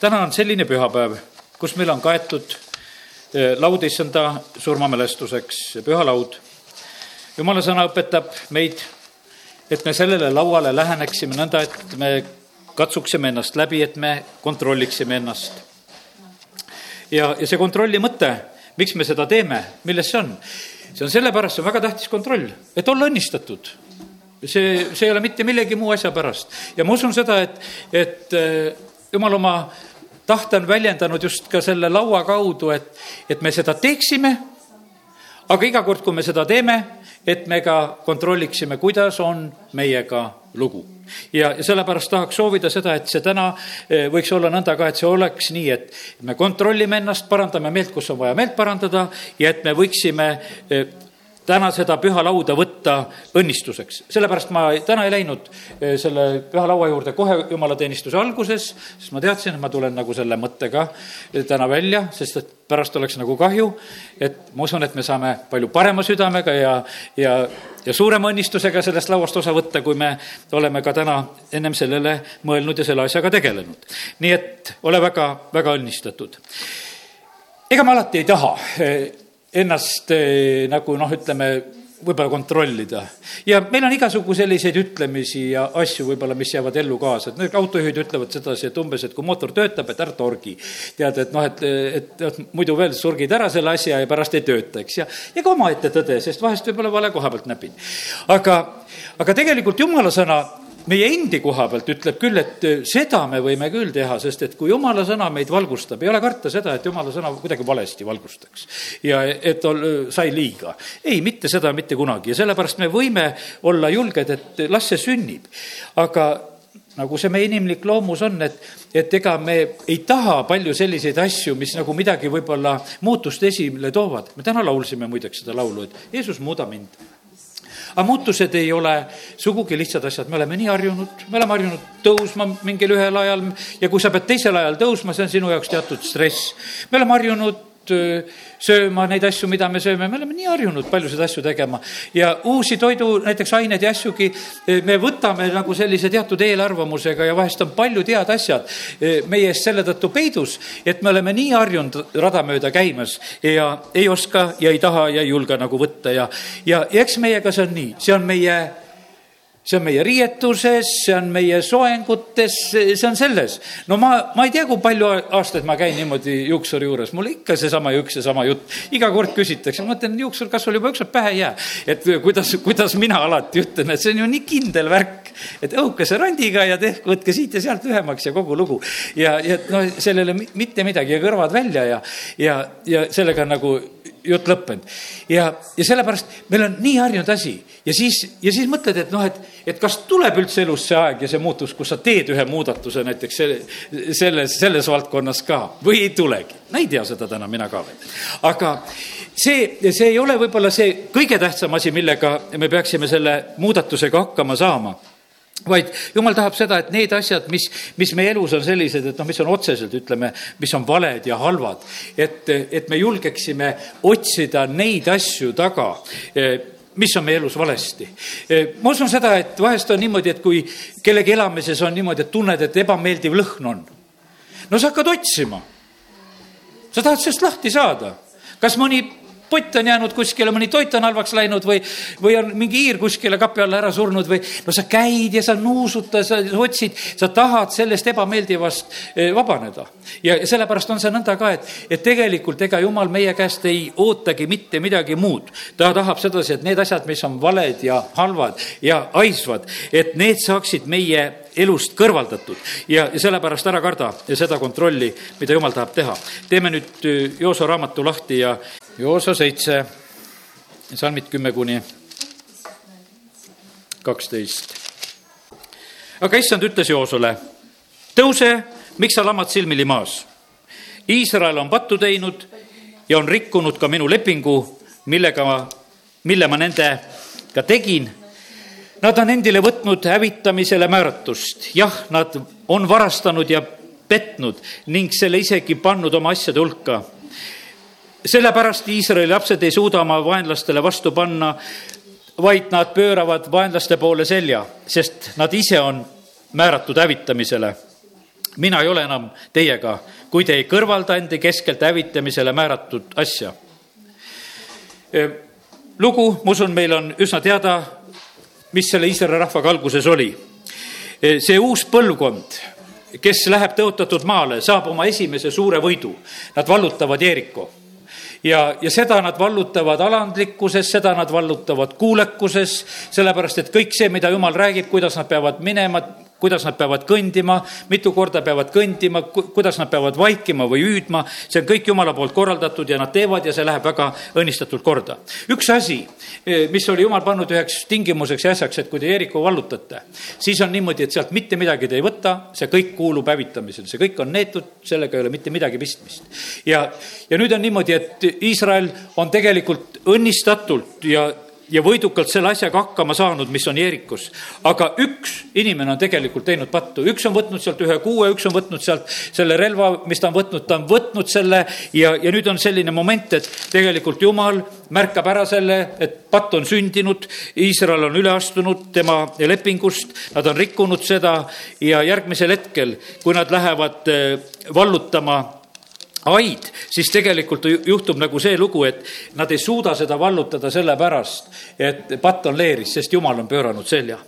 täna on selline pühapäev, kus meil on kaetud eh, laud issanda surmamälestuseks, pühalaud. jumala sõna õpetab meid, et me sellele lauale läheneksime nõnda, et me katsuksime ennast läbi, et me kontrolliksime ennast. ja, ja see kontrolli mõte, miks me seda teeme, milles see on? see on sellepärast, see on väga tähtis kontroll, et olla õnnistatud see, see ei ole mitte millegi muu asja pärast. ja ma usun seda, et, et eh, jumal oma tahte on väljendanud just ka selle laua kaudu, et, et me seda teeksime, aga iga kord, kui me seda teeme, et me ka kontrolliksime, kuidas on meiega lugu. ja, sellepärast tahaks soovida seda, et see täna eh, võiks olla nõnda ka, et see oleks nii, et me kontrollime ennast, parandame meelt, kus on vaja meelt parandada ja et me võiksime eh, täna seda püha lauda võtta õnnistuseks. sellepärast ma täna ei läinud eh, selle püha laua juurde kohe jumalateenistuse alguses, sest ma teadsin, et ma tulen nagu selle mõttega eh, täna välja, sest et pärast oleks nagu kahju. et ma usun, et me saame palju parema südamega ja, ja, ja suurema õnnistusega sellest lauast osa võtta, kui me oleme ka täna ennem sellele mõelnud ja selle asjaga tegelenud. nii et ole väga, väga õnnistatud. ega ma alati ei taha eh, ennast eh, nagu noh, ütleme, võib-olla kontrollida. ja meil on igasugu selliseid ütlemisi ja asju võib-olla, mis jäävad ellu kaasa, et need autojuhid ütlevad sedasi, et umbes, et kui mootor töötab, et ära torgi. tead, et noh, et, et, et muidu veel surgid ära selle asja ja pärast ei tööta, eks, ja, ja ka omaette tõde, sest vahest võib-olla vale koha pealt näpid. aga, aga tegelikult jumala sõna meie endi koha pealt ütleb küll, et äh, seda me võime küll teha, sest et kui jumala sõna meid valgustab, ei ole karta seda, et jumala sõna kuidagi valesti valgustaks. ja et ol, sai liiga. ei, mitte seda mitte kunagi ja sellepärast me võime olla julged, et las see sünnib. aga nagu see meie inimlik loomus on, et, et ega me ei taha palju selliseid asju, mis nagu midagi võib-olla muutust esile toovad. me täna laulsime muideks seda laulu, et Jeesus, muuda mind aga muutused ei ole sugugi lihtsad asjad, me oleme nii harjunud, me oleme harjunud tõusma mingil ühel ajal ja kui sa pead teisel ajal tõusma, see on sinu jaoks teatud stress. me oleme harjunud sööma neid asju, mida me sööme, me oleme nii harjunud paljusid asju tegema. ja uusi toidu, näiteks aineid ja asjugi me võtame nagu sellise teatud eelarvamusega ja vahest on paljud head asjad meie eest selle tõttu peidus, et me oleme nii harjunud rada mööda käimas ja ei oska ja ei taha ja ei julge nagu võtta ja, ja eks meiega see on nii, see on meie see on meie riietuses, see on meie soengutes, see on selles. no ma, ma ei tea, kui palju aastaid ma käin niimoodi juuksuri juures, mul ikka seesama üks ja sama jutt. iga kord küsitakse, ma mõtlen, juuksur, kas sul juba ükskord pähe ei jää? et kuidas, kuidas mina alati ütlen, et see on ju nii kindel värk, et õhukese randiga ja tehke, võtke siit ja sealt lühemaks ja kogu lugu. ja, ja noh, sellele mitte midagi ja kõrvad välja ja, ja, ja sellega nagu jutt lõppenud. ja, ja sellepärast meil on nii harjunud asi ja siis, ja siis mõtled, et noh, et, et kas tuleb üldse elus see aeg ja see muutus, kus sa teed ühe muudatuse näiteks selle, selles, selles valdkonnas ka või ei tulegi. no ei tea seda täna mina ka veel. aga see, see ei ole võib-olla see kõige tähtsam asi, millega me peaksime selle muudatusega hakkama saama vaid jumal tahab seda, et need asjad, mis, mis meie elus on sellised, et noh, mis on otseselt, ütleme, mis on valed ja halvad, et, et me julgeksime otsida neid asju taga mis on meie elus valesti. ma usun seda, et vahest on niimoodi, et kui kellegi elamises on niimoodi, et tunned, et ebameeldiv lõhn on, no sa hakkad otsima. sa tahad sellest lahti saada. kas mõni pott on jäänud kuskile, mõni toit on halvaks läinud või, või on mingi hiir kuskile kapi alla ära surnud või no sa käid ja sa nuusutad, sa otsid, sa tahad sellest ebameeldivast eh, vabaneda. ja sellepärast on see nõnda ka, et, et tegelikult ega jumal meie käest ei ootagi mitte midagi muud. ta tahab sedasi, et need asjad, mis on valed ja halvad ja haisvad, et need saaksid meie elust kõrvaldatud ja sellepärast ära karda seda kontrolli, mida jumal tahab teha. teeme nüüd eh, Jooso raamatu lahti ja Joosa seitse, salmid kümme kuni kaksteist. aga issand ütles Joosule, tõuse, miks sa lamad silmili maas? Iisrael on pattu teinud ja on rikkunud ka minu lepingu, millega ma, mille ma nendega tegin. Nad on endile võtnud hävitamisele määratust, jah, nad on varastanud ja petnud ning selle isegi pannud oma asjade hulka sellepärast Iisraeli lapsed ei suuda oma vaenlastele vastu panna, vaid nad pööravad vaenlaste poole selja, sest nad ise on määratud hävitamisele. mina ei ole enam teiega, kui te ei kõrvalda endi keskelt hävitamisele määratud asja. lugu, ma usun, meil on üsna teada, mis selle Iisraeli rahvaga alguses oli. see uus põlvkond, kes läheb tõotatud maale, saab oma esimese suure võidu. Nad vallutavad Jeeriko ja, ja seda nad vallutavad alandlikkuses, seda nad vallutavad kuulekuses, sellepärast et kõik see, mida jumal räägib, kuidas nad peavad minema, kuidas nad peavad kõndima, mitu korda peavad kõndima, kuidas nad peavad vaikima või hüüdma, see on kõik jumala poolt korraldatud ja nad teevad ja see läheb väga õnnistatult korda. üks asi, e, mis oli jumal pannud üheks tingimuseks ja asjaks, et kui te Jeeriku vallutate, siis on niimoodi, et sealt mitte midagi te ei võta, see kõik kuulub hävitamisele, see kõik on neetud, sellega ei ole mitte midagi pistmist. ja, ja nüüd on niimoodi, et Iisrael on tegelikult õnnistatult ja ja võidukalt selle asjaga hakkama saanud, mis on Jeerikus. aga üks inimene on tegelikult teinud pattu, üks on võtnud sealt ühe kuue, üks on võtnud sealt selle relva, mis ta on võtnud, ta on võtnud selle ja, ja nüüd on selline moment, et tegelikult jumal märkab ära selle, et patt on sündinud, Iisrael on üle astunud tema lepingust, nad on rikkunud seda ja järgmisel hetkel, kui nad lähevad eh, vallutama aid, siis tegelikult juhtub nagu see lugu, et nad ei suuda seda vallutada sellepärast, et patt on leeris, sest jumal on pööranud selja.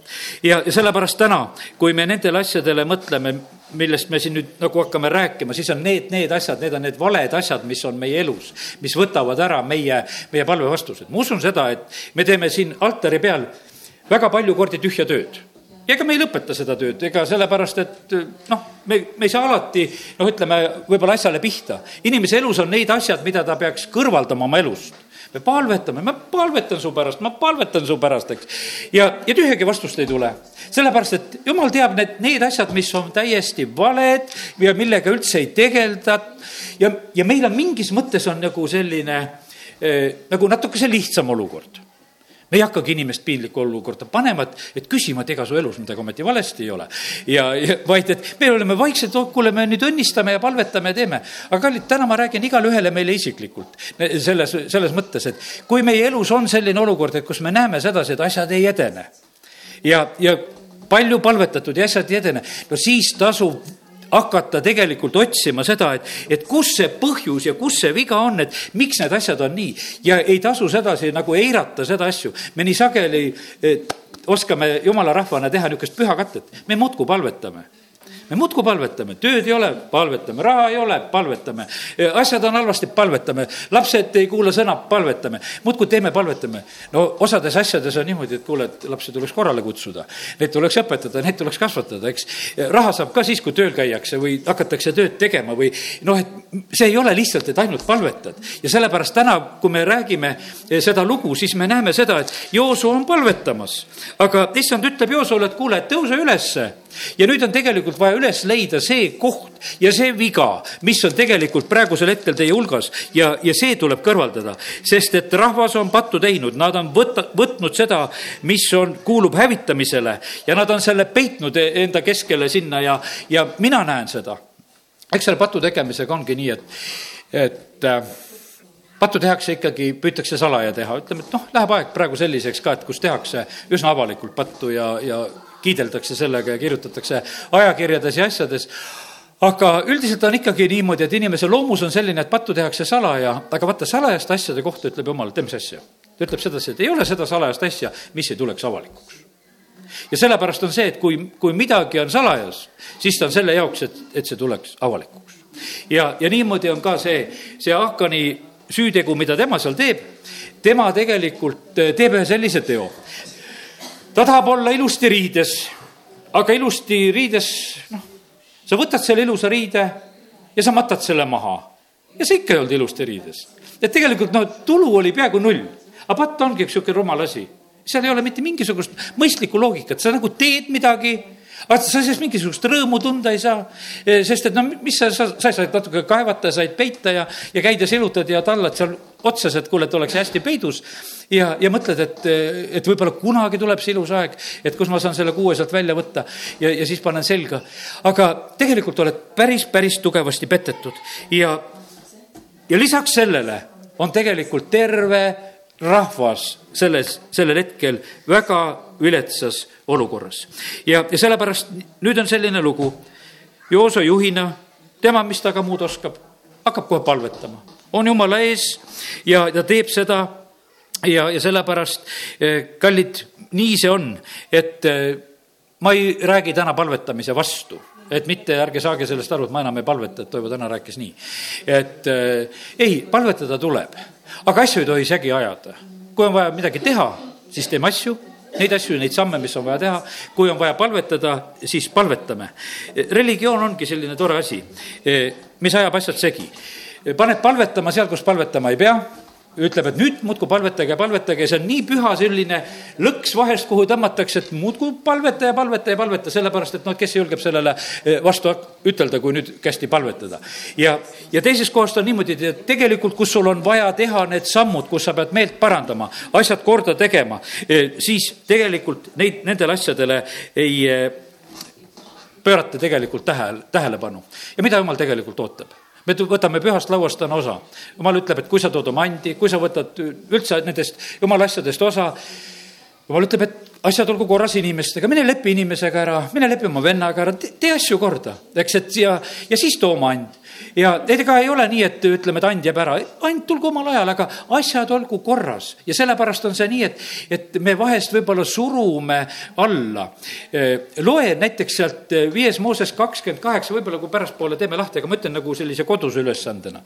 ja, ja sellepärast täna, kui me nendele asjadele mõtleme, millest me siin nüüd nagu hakkame rääkima, siis on need, need asjad, need on need valed asjad, mis on meie elus, mis võtavad ära meie, meie palvevastused. ma usun seda, et me teeme siin altari peal väga palju kordi tühja tööd ja ega me ei lõpeta seda tööd, ega sellepärast, et noh, me, me ei saa alati noh, ütleme võib-olla asjale pihta. inimese elus on neid asjad, mida ta peaks kõrvaldama oma elust. me palvetame, ma palvetan su pärast, ma palvetan su pärast, eks. ja, ja tühjagi vastust ei tule. sellepärast, et jumal teab need, need asjad, mis on täiesti valed ja millega üldse ei tegelda. ja, ja meil on mingis mõttes on nagu selline eh, nagu natukese lihtsam olukord me ei hakkagi inimest piinlikku olukorda panema, et, et küsima, et ega su elus midagi ometi valesti ei ole. ja, ja vaid, et me oleme vaiksed, oh kuule, me nüüd õnnistame ja palvetame ja teeme. aga kallid, täna ma räägin igale ühele meile isiklikult selles, selles mõttes, et kui meie elus on selline olukord, et kus me näeme sedasi, et asjad ei edene ja, ja palju palvetatud ja asjad ei edene, no siis tasub hakata tegelikult otsima seda, et, et kus see põhjus ja kus see viga on, et miks need asjad on nii. ja ei tasu sedasi nagu eirata seda asju. me nii sageli oskame jumala rahvana teha niisugust pühakatet, me muudkui palvetame me muudkui palvetame, tööd ei ole, palvetame, raha ei ole, palvetame, asjad on halvasti, palvetame, lapsed ei kuula sõna, palvetame, muudkui teeme, palvetame. no osades asjades on niimoodi, et kuule, et lapsi tuleks korrale kutsuda, neid tuleks õpetada, neid tuleks kasvatada, eks. raha saab ka siis, kui tööl käiakse või hakatakse tööd tegema või noh, et see ei ole lihtsalt, et ainult palvetad. ja sellepärast täna, kui me räägime seda lugu, siis me näeme seda, et Joosu on palvetamas. aga issand ütleb Joosule, et kuule, tõuse ülesse ja nüüd on tegelikult vaja üles leida see koht ja see viga, mis on tegelikult praegusel hetkel teie hulgas. Ja, ja see tuleb kõrvaldada, sest et rahvas on pattu teinud, nad on võtta, võtnud seda, mis on, kuulub hävitamisele ja nad on selle peitnud e-, enda keskele sinna ja, ja mina näen seda. eks selle patu tegemisega ongi nii, et, et äh, pattu tehakse ikkagi, püütakse salaja teha, ütleme, et noh, läheb aeg praegu selliseks ka, et kus tehakse üsna avalikult pattu ja, ja kiideldakse sellega ja kirjutatakse ajakirjades ja asjades aga üldiselt on ikkagi niimoodi, et inimese loomus on selline, et pattu tehakse salaja, aga vaata, salajaste asjade kohta ütleb jumal, teeme mis asja. ta ütleb sedasi, et ei ole seda salajast asja, mis ei tuleks avalikuks. ja sellepärast on see, et kui, kui midagi on salajas, siis ta on selle jaoks, et, et see tuleks avalikuks. ja, ja niimoodi on ka see, see Ahkani süütegu, mida tema seal teeb, tema tegelikult teeb ühe sellise teo ta tahab olla ilusti riides, aga ilusti riides, noh, sa võtad selle ilusa riide ja sa matad selle maha. ja sa ikka ei olnud ilusti riides. et tegelikult no tulu oli peaaegu null, aga patt ongi üks niisugune rumal asi. seal ei ole mitte mingisugust mõistlikku loogikat, sa nagu teed midagi vaata, sa sellest mingisugust rõõmu tunda ei saa, e, sest et no mis sa, sa, sa said natuke kaevata, said peita ja, ja käid ja silutad ja tallad seal otsas, et kuule, et oleks hästi peidus. ja, ja mõtled, et, et võib-olla kunagi tuleb see ilus aeg, et kus ma saan selle kuue sealt välja võtta ja, ja siis panen selga. aga tegelikult oled päris, päris tugevasti petetud ja, ja lisaks sellele on tegelikult terve rahvas selles, sellel hetkel väga viletsas olukorras. ja, ja sellepärast nüüd on selline lugu, Jooso juhina, tema, mis ta ka muud oskab, hakkab kohe palvetama. On jumala ees ja ta teeb seda ja, ja sellepärast, kallid, nii see on, et ma ei räägi täna palvetamise vastu et mitte ärge saage sellest aru, et ma enam ei palveta, et Toivo täna rääkis nii. et äh, ei, palvetada tuleb, aga asju ei tohi segi ajada. kui on vaja midagi teha, siis teeme asju, neid asju, neid samme, mis on vaja teha, kui on vaja palvetada, siis palvetame. religioon ongi selline tore asi, mis ajab asjad segi. Paned palvetama seal, kus palvetama ei pea ütleb, et nüüd muudkui palvetage palvetage, see on nii püha selline lõks vahest, kuhu tõmmatakse, et muudkui palveta ja palveta ja palveta, sellepärast et noh, kes julgeb sellele eh, vastu ütelda, kui nüüd kästi palvetada. ja, ja teisest kohast on niimoodi, et tegelikult, kus sul on vaja teha need sammud, kus sa pead meelt parandama, asjad korda tegema, eh, siis tegelikult neid, nendele asjadele ei eh, pöörata tegelikult tähele, tähelepanu. ja mida jumal tegelikult ootab? Me võtame pühast lauast täna osa. jumal ütleb, et kui sa tood oma andi, kui sa võtad üldse nendest jumala asjadest osa, jumal ütleb, et asjad olgu korras inimestega, mine lepi inimesega ära, mine lepi oma vennaga ära, tee asju korda, eks, et ja, ja siis too oma and. Ja ega ei ole nii, et ütleme, et and jääb ära, and tulgu omal ajal, aga asjad olgu korras. Ja sellepärast on see nii, et, et me vahest võib-olla surume alla. loe näiteks sealt viies Mooses kakskümmend kaheksa, võib-olla kui pärastpoole teeme lahti, aga ma ütlen nagu sellise koduse ülesandena.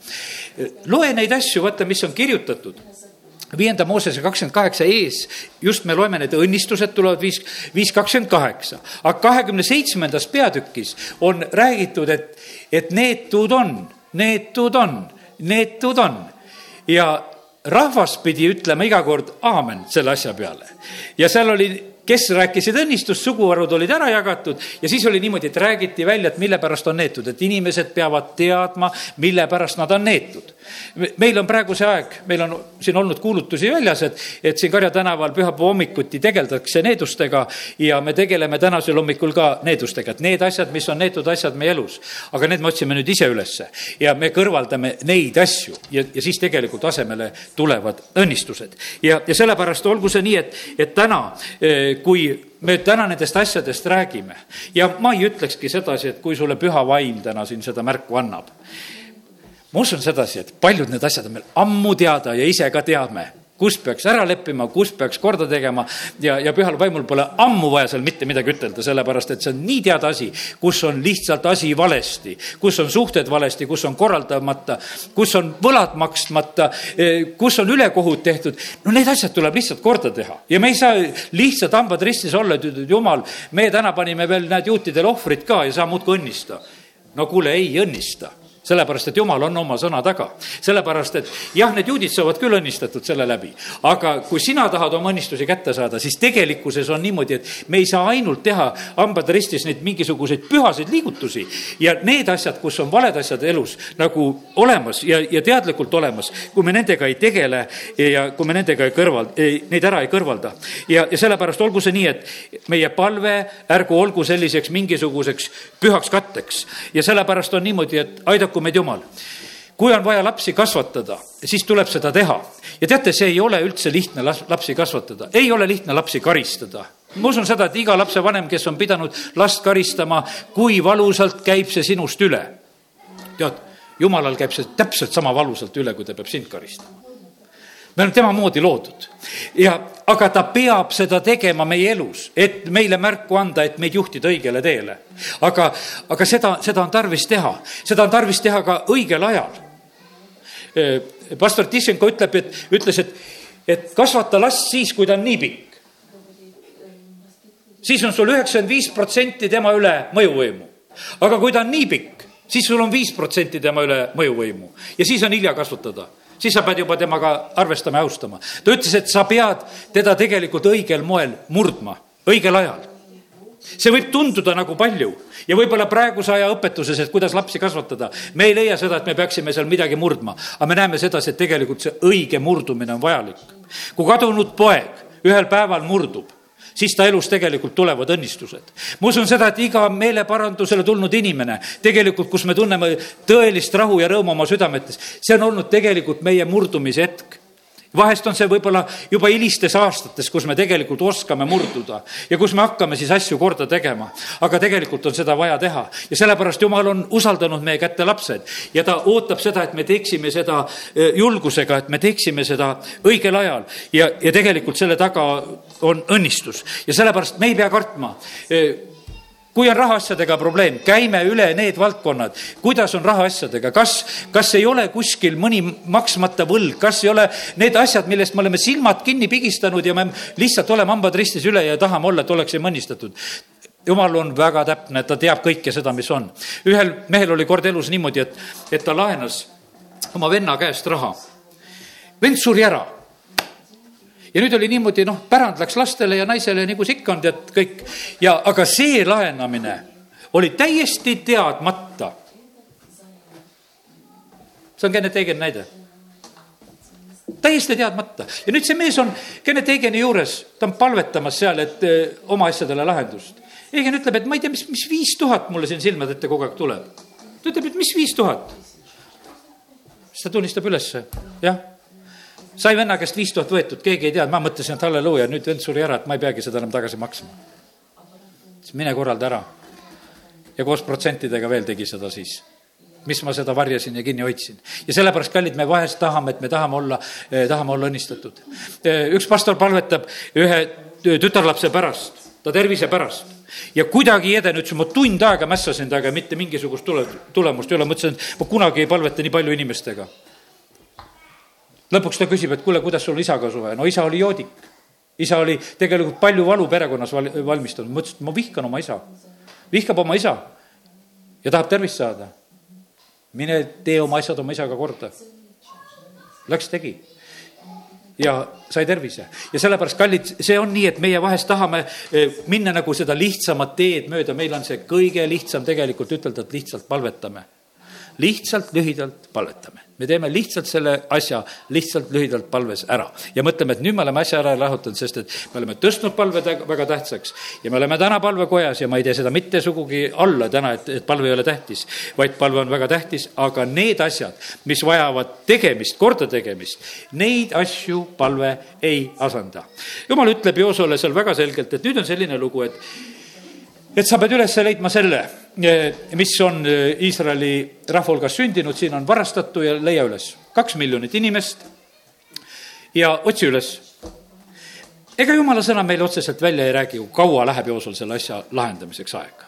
loe neid asju, vaata, mis on kirjutatud viienda Moosese kakskümmend kaheksa ees, just me loeme need õnnistused tulevad viis, viis kakskümmend kaheksa. aga kahekümne seitsmendas peatükis on räägitud, et, et neetud on, neetud on, neetud on. ja rahvas pidi ütlema iga kord aamen selle asja peale. ja seal oli kes rääkisid õnnistust, suguharud olid ära jagatud ja siis oli niimoodi, et räägiti välja, et mille pärast on neetud, et inimesed peavad teadma, mille pärast nad on neetud. Meil on praegu see aeg, meil on siin olnud kuulutusi väljas, et, et siin Karja tänaval pühapäeva hommikuti tegeldakse needustega ja me tegeleme tänasel hommikul ka needustega, et need asjad, mis on neetud asjad meie elus, aga need me otsime nüüd ise ülesse ja me kõrvaldame neid asju ja, ja siis tegelikult asemele tulevad õnnistused. ja, ja sellepärast olgu see nii, et, et täna eh, kui me täna nendest asjadest räägime ja ma ei ütlekski sedasi, et kui sulle püha vaim täna siin seda märku annab. Ma usun sedasi, et paljud need asjad on meil ammu teada ja ise ka teame kus peaks ära leppima, kus peaks korda tegema ja, ja pühal vaimul pole ammu vaja seal mitte midagi ütelda, sellepärast et see on nii teada asi, kus on lihtsalt asi valesti, kus on suhted valesti, kus on korraldamata, kus on võlad maksmata, eh, kus on ülekohut tehtud. no need asjad tuleb lihtsalt korda teha ja me ei saa lihtsalt hambad ristis olla, et jumal, me täna panime veel, näed, juutidele ohvrit ka ja sa muudkui õnnista. no kuule, ei õnnista sellepärast, et jumal on oma sõna taga. sellepärast, et jah, need juudid saavad küll õnnistatud selle läbi, aga kui sina tahad oma õnnistusi kätte saada, siis tegelikkuses on niimoodi, et me ei saa ainult teha hambad ristis neid mingisuguseid pühaseid liigutusi ja need asjad, kus on valed asjad elus nagu olemas ja, ja teadlikult olemas, kui me nendega ei tegele ja kui me nendega ei kõrval, neid ära ei kõrvalda. ja, ja sellepärast olgu see nii, et meie palve ärgu olgu selliseks mingisuguseks pühaks katteks ja sellepärast on niimoodi, et aidaku aidaku meid Jumal kui on vaja lapsi kasvatada, siis tuleb seda teha. ja teate, see ei ole üldse lihtne lapsi kasvatada, ei ole lihtne lapsi karistada. ma usun seda, et iga lapsevanem, kes on pidanud last karistama, kui valusalt käib see sinust üle. tead, jumalal käib see täpselt sama valusalt üle, kui ta peab sind karistama me oleme tema moodi loodud ja, aga ta peab seda tegema meie elus, et meile märku anda, et meid juhtida õigele teele. aga, aga seda, seda on tarvis teha, seda on tarvis teha ka õigel ajal. pastor Tissenko ütleb, et, ütles, et, et kasvata last siis, kui ta on nii pikk. siis on sul üheksakümmend viis protsenti tema üle mõjuvõimu. aga kui ta on nii pikk, siis sul on viis protsenti tema üle mõjuvõimu ja siis on hilja kasvatada siis sa pead juba temaga arvestama ja austama. ta ütles, et sa pead teda tegelikult õigel moel murdma, õigel ajal. see võib tunduda nagu palju ja võib-olla praeguse aja õpetuses, et kuidas lapsi kasvatada, me ei leia seda, et me peaksime seal midagi murdma, aga me näeme sedasi, et tegelikult see õige murdumine on vajalik. kui kadunud poeg ühel päeval murdub, siis ta elus tegelikult tulevad õnnistused. ma usun seda, et iga meeleparandusele tulnud inimene, tegelikult, kus me tunneme tõelist rahu ja rõõmu oma südametes, see on olnud tegelikult meie murdumise hetk vahest on see võib-olla juba hilistes aastates, kus me tegelikult oskame murduda ja kus me hakkame siis asju korda tegema. aga tegelikult on seda vaja teha. Ja sellepärast Jumal on usaldanud meie kätte lapsed. Ja ta ootab seda, et me teeksime seda e, julgusega, et me teeksime seda õigel ajal. Ja, ja tegelikult selle taga on õnnistus. Ja sellepärast me ei pea kartma e, kui on rahaasjadega probleem, käime üle need valdkonnad, kuidas on rahaasjadega, kas, kas ei ole kuskil mõni maksmata võlg, kas ei ole need asjad, millest me oleme silmad kinni pigistanud ja me lihtsalt oleme hambad ristis üle ja tahame olla, et oleksime õnnistatud jumal on väga täpne, ta teab kõike seda, mis on. ühel mehel oli kord elus niimoodi, et, et ta laenas oma venna käest raha. vend suri ära ja nüüd oli niimoodi, noh, pärand läks lastele ja naisele nagu see ikka on, tead, kõik. ja, aga see laenamine oli täiesti teadmata. see on Kennet Eigeni näide. täiesti teadmata ja nüüd see mees on Kennet Eigeni juures, ta on palvetamas seal, et öö, eh, oma asjadele lahendust. Eigen ütleb, et ma ei tea, mis, mis viis tuhat mulle siin silmade ette kogu aeg tuleb. ta ütleb, et mis viis tuhat? siis ta tunnistab ülesse, jah sai venna käest viis tuhat võetud, keegi ei teadnud, ma mõtlesin, et halleluuja, nüüd vend suri ära, et ma ei peagi seda enam tagasi maksma. siis mine korralda ära. ja koos protsentidega veel tegi seda siis mis ma seda varjasin ja kinni hoidsin. ja sellepärast, kallid, me vahest tahame, et me tahame olla eh,, tahame olla õnnistatud eh,. üks pastor palvetab ühe tütarlapse pärast, ta tervise pärast ja kuidagi ei edenud, ütles, ma tund aega mässasin temaga, mitte mingisugust tule, tulemust ei ole, mõtlesin, et ma kunagi ei palveta nii palju inimestega lõpuks ta küsib, et kuule, kuidas sul isaga suve, no isa oli joodik. isa oli tegelikult palju valu perekonnas val-, valmistanud, ma ütlesin, et ma vihkan oma isa. vihkab oma isa ja tahab tervist saada. mine tee oma asjad oma isaga korda. Läks, tegi ja sai tervise. ja sellepärast, kallid, see on nii, et meie vahest tahame eh, minna nagu seda lihtsamat teed mööda, meil on see kõige lihtsam tegelikult ütelda, et lihtsalt palvetame. lihtsalt lühidalt palvetame me teeme lihtsalt selle asja lihtsalt lühidalt palves ära. Ja mõtleme, et nüüd me oleme asja ära lahutanud, sest et me oleme tõstnud palve väga tähtsaks. Ja me oleme täna palvekojas ja ma ei tee seda mitte sugugi alla täna, et, et palve ei ole tähtis, vaid palve on väga tähtis, aga need asjad, mis vajavad tegemist, kordategemist, neid asju palve ei asenda. jumal ütleb Joosole seal väga selgelt, et nüüd on selline lugu, et et sa pead üles leidma selle, mis on eh, Iisraeli rahva hulgas sündinud, siin on varastatu ja leia üles. kaks miljonit inimest ja otsi üles. ega jumala sõna meile otseselt välja ei räägi, kui kaua läheb joosul selle asja lahendamiseks aega.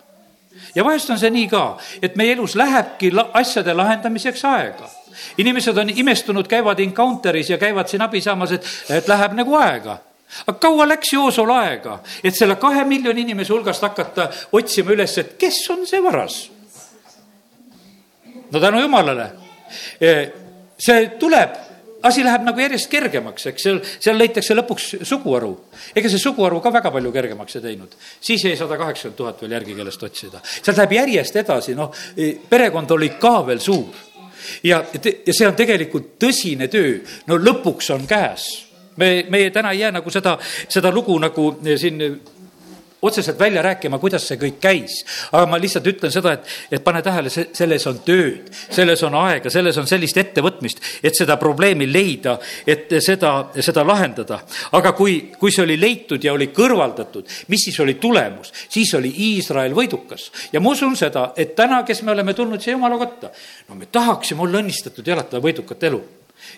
ja vahest on see nii ka, et meie elus lähebki asjade lahendamiseks aega inimesed on imestunud, käivad encounter'is ja käivad siin abi saamas, et, et läheb nagu aega aga kaua läks Joosol aega, et selle kahe miljoni inimese hulgast hakata otsima üles, et kes on see varas? no tänu jumalale. E, see tuleb, asi läheb nagu järjest kergemaks, eks seal, seal leitakse lõpuks suguharu. ega see suguharu ka väga palju kergemaks ei teinud. siis jäi sada kaheksakümmend tuhat veel järgi, kellest otsida. sealt läheb järjest edasi, noh, e, perekond oli ka veel suur. ja, ja see on tegelikult tõsine töö, no lõpuks on käes me, meie täna ei jää nagu seda, seda lugu nagu eh, siin eh, otseselt välja rääkima, kuidas see kõik käis. aga ma lihtsalt ütlen seda, et, et pane tähele, see, selles on tööd, selles on aega, selles on sellist ettevõtmist, et seda probleemi leida, et seda, seda lahendada. aga kui, kui see oli leitud ja oli kõrvaldatud, mis siis oli tulemus? siis oli Iisrael võidukas. ja ma usun seda, et täna, kes me oleme tulnud siia Jumala kotta, no me tahaksime olla õnnistatud ja elatada võidukat elu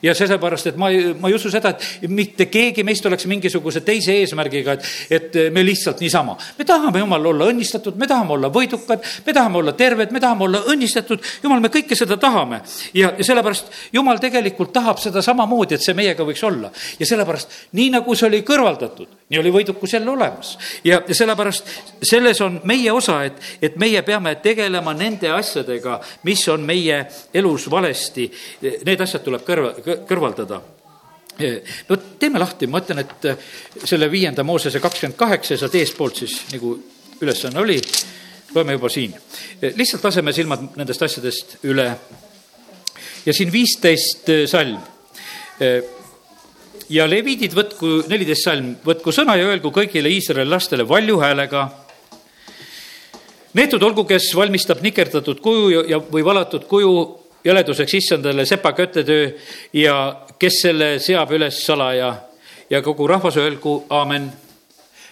ja sellepärast, et ma ei, ma ei usu seda, et mitte keegi meist oleks mingisuguse teise eesmärgiga, et, et me lihtsalt niisama. me tahame, jumal, olla õnnistatud, me tahame olla võidukad, me tahame olla terved, me tahame olla õnnistatud. jumal, me kõike seda tahame ja, ja sellepärast jumal tegelikult tahab seda samamoodi, et see meiega võiks olla. ja sellepärast, nii nagu see oli kõrvaldatud, nii oli võidukus jälle olemas. ja, sellepärast selles on meie osa, et, et meie peame tegelema nende asjadega, mis on meie elus valesti. Need asjad tuleb kõrva, kõrvaldada no teeme lahti, ma ütlen, et selle viienda Moosese kakskümmend kaheksa ja sealt eespoolt siis nagu ülesanne oli, loeme juba siin. lihtsalt laseme silmad nendest asjadest üle. ja siin viisteist salm. ja leviidid võtku, neliteist salm, võtku sõna ja öelgu kõigile Iisraeli lastele valju häälega. Neetud olgu, kes valmistab nikerdatud kuju ja, või valatud kuju jäleduseks issandale sepa kötetöö ja kes selle seab üles salaja. Ja kogu rahvas öelgu aamen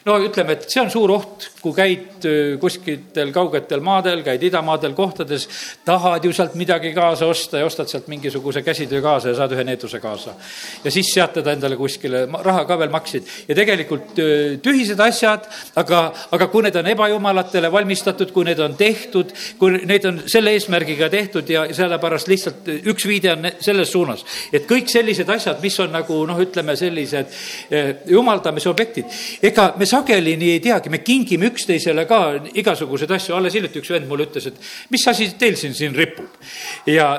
no ütleme, et see on suur oht, kui käid kuskitel kaugetel maadel, käid idamaadel kohtades, tahad ju sealt midagi kaasa osta ja ostad sealt mingisuguse käsitöö kaasa ja saad ühe needuse kaasa. ja siis sead teda endale kuskile, raha ka veel maksid ja tegelikult tühised asjad, aga, aga kui need on ebajumalatele valmistatud, kui need on tehtud, kui need on selle eesmärgiga tehtud ja sellepärast lihtsalt üks viide on selles suunas, et kõik sellised asjad, mis on nagu noh, ütleme sellised jumaldamise objektid, ega me sageli nii ei teagi, me kingime üksteisele ka igasuguseid asju, alles hiljuti üks vend mulle ütles, et mis asi teil siin, siin ripub. ja,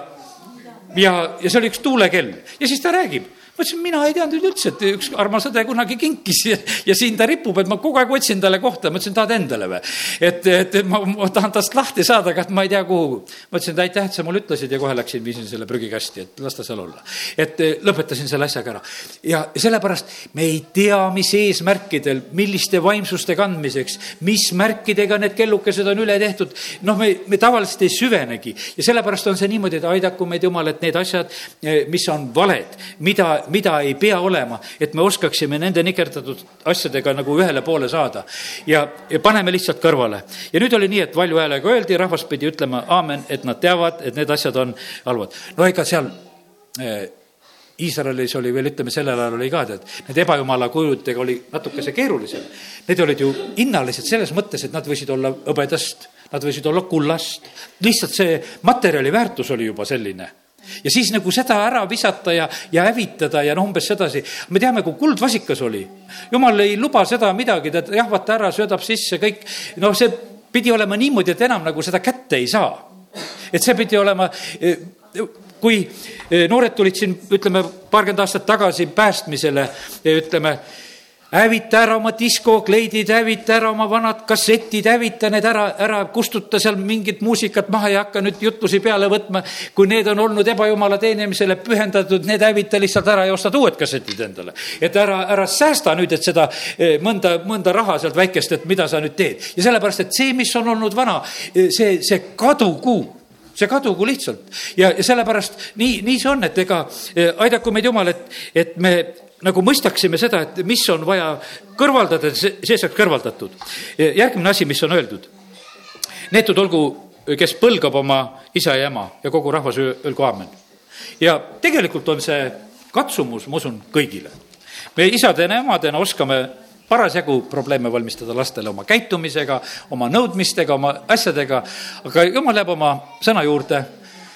ja, ja see oli üks tuulekell. Ja siis ta räägib ma ütlesin, mina ei teadnud üldse, et üks armas õde kunagi kinkis ja, ja siin ta ripub, et ma kogu aeg otsin talle kohta, ma ütlesin, tahad endale või? et, et ma, ma tahan tast lahti saada, aga ma ei tea, kuhu. ma ütlesin, et aitäh, et sa mulle ütlesid ja kohe läksin, viisin selle prügikasti, et las ta seal olla. et eh, lõpetasin selle asjaga ära. ja sellepärast me ei tea, mis eesmärkidel, milliste vaimsuste kandmiseks, mis märkidega need kellukesed on üle tehtud. noh, me, me tavaliselt ei süvenegi ja sellepärast on see niimoodi, et aidaku meid Jumal, et need asjad, eh, mis on valed, mida mida ei pea olema, et me oskaksime nende nikerdatud asjadega nagu ühele poole saada. ja, ja paneme lihtsalt kõrvale. ja nüüd oli nii, et valju häälega öeldi, rahvas pidi ütlema aamen, et nad teavad, et need asjad on halvad. no ega seal eh, Iisraelis oli veel, ütleme, sellel ajal oli ka, tead, need ebajumala kujudega oli natukese keerulisem. Need olid ju hinnalised selles mõttes, et nad võisid olla hõbedast, nad võisid olla kullast. lihtsalt see materjali väärtus oli juba selline ja siis nagu seda ära visata ja, ja hävitada ja noh, umbes sedasi. me teame, kui kuldvasikas oli, jumal ei luba seda midagi, ta jahvata ära, söödab sisse kõik, noh, see pidi olema niimoodi, et enam nagu seda kätte ei saa. et see pidi olema eh, kui eh, noored tulid siin, ütleme, paarkümmend aastat tagasi päästmisele, ütleme hävita ära oma diskokleidid, hävita ära oma vanad kassetid, hävita need ära, ära kustuta seal mingit muusikat maha ja hakka nüüd jutlusi peale võtma. kui need on olnud ebajumala teenimisele pühendatud, need hävita lihtsalt ära ja ostad uued kassetid endale. et ära, ära säästa nüüd, et seda eh, mõnda, mõnda raha sealt väikest, et mida sa nüüd teed. ja sellepärast, et see, mis on olnud vana, eh, see, see kadugu see kadugu lihtsalt ja, ja sellepärast nii, nii see on, et ega eh, aidaku meid Jumal, et, et me nagu mõistaksime seda, et mis on vaja kõrvaldada, see, saaks kõrvaldatud. järgmine asi, mis on öeldud. neetud olgu, kes põlgab oma isa ja ema ja kogu rahvas öelgu aamen. ja tegelikult on see katsumus, ma usun, kõigile. me isadena ja emadena oskame parasjagu probleeme valmistada lastele oma käitumisega, oma nõudmistega, oma asjadega, aga jumal jääb oma sõna juurde.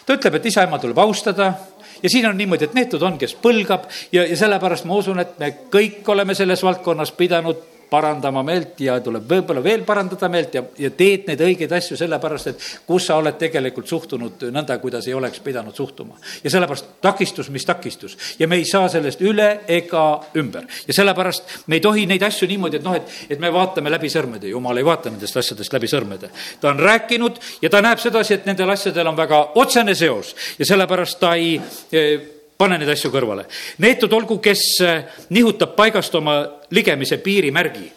ta ütleb, et isa-ema tuleb austada ja siin on niimoodi, et neetud on, kes põlgab. Ja, ja sellepärast ma usun, et me kõik oleme selles valdkonnas pidanud parandama meelt ja tuleb võib-olla veel parandada meelt ja, ja teed neid õigeid asju sellepärast, et kus sa oled tegelikult suhtunud nõnda, kuidas ei oleks pidanud suhtuma. ja sellepärast takistus, mis takistus ja me ei saa sellest üle ega ümber ja sellepärast me ei tohi neid asju niimoodi, et noh, et, et me vaatame läbi sõrmede, jumal ei vaata nendest asjadest läbi sõrmede. ta on rääkinud ja ta näeb sedasi, et nendel asjadel on väga otsene seos ja sellepärast ta ei pane neid asju kõrvale. neetud olgu, kes äh, nihutab paigast oma ligemise piirimärgi,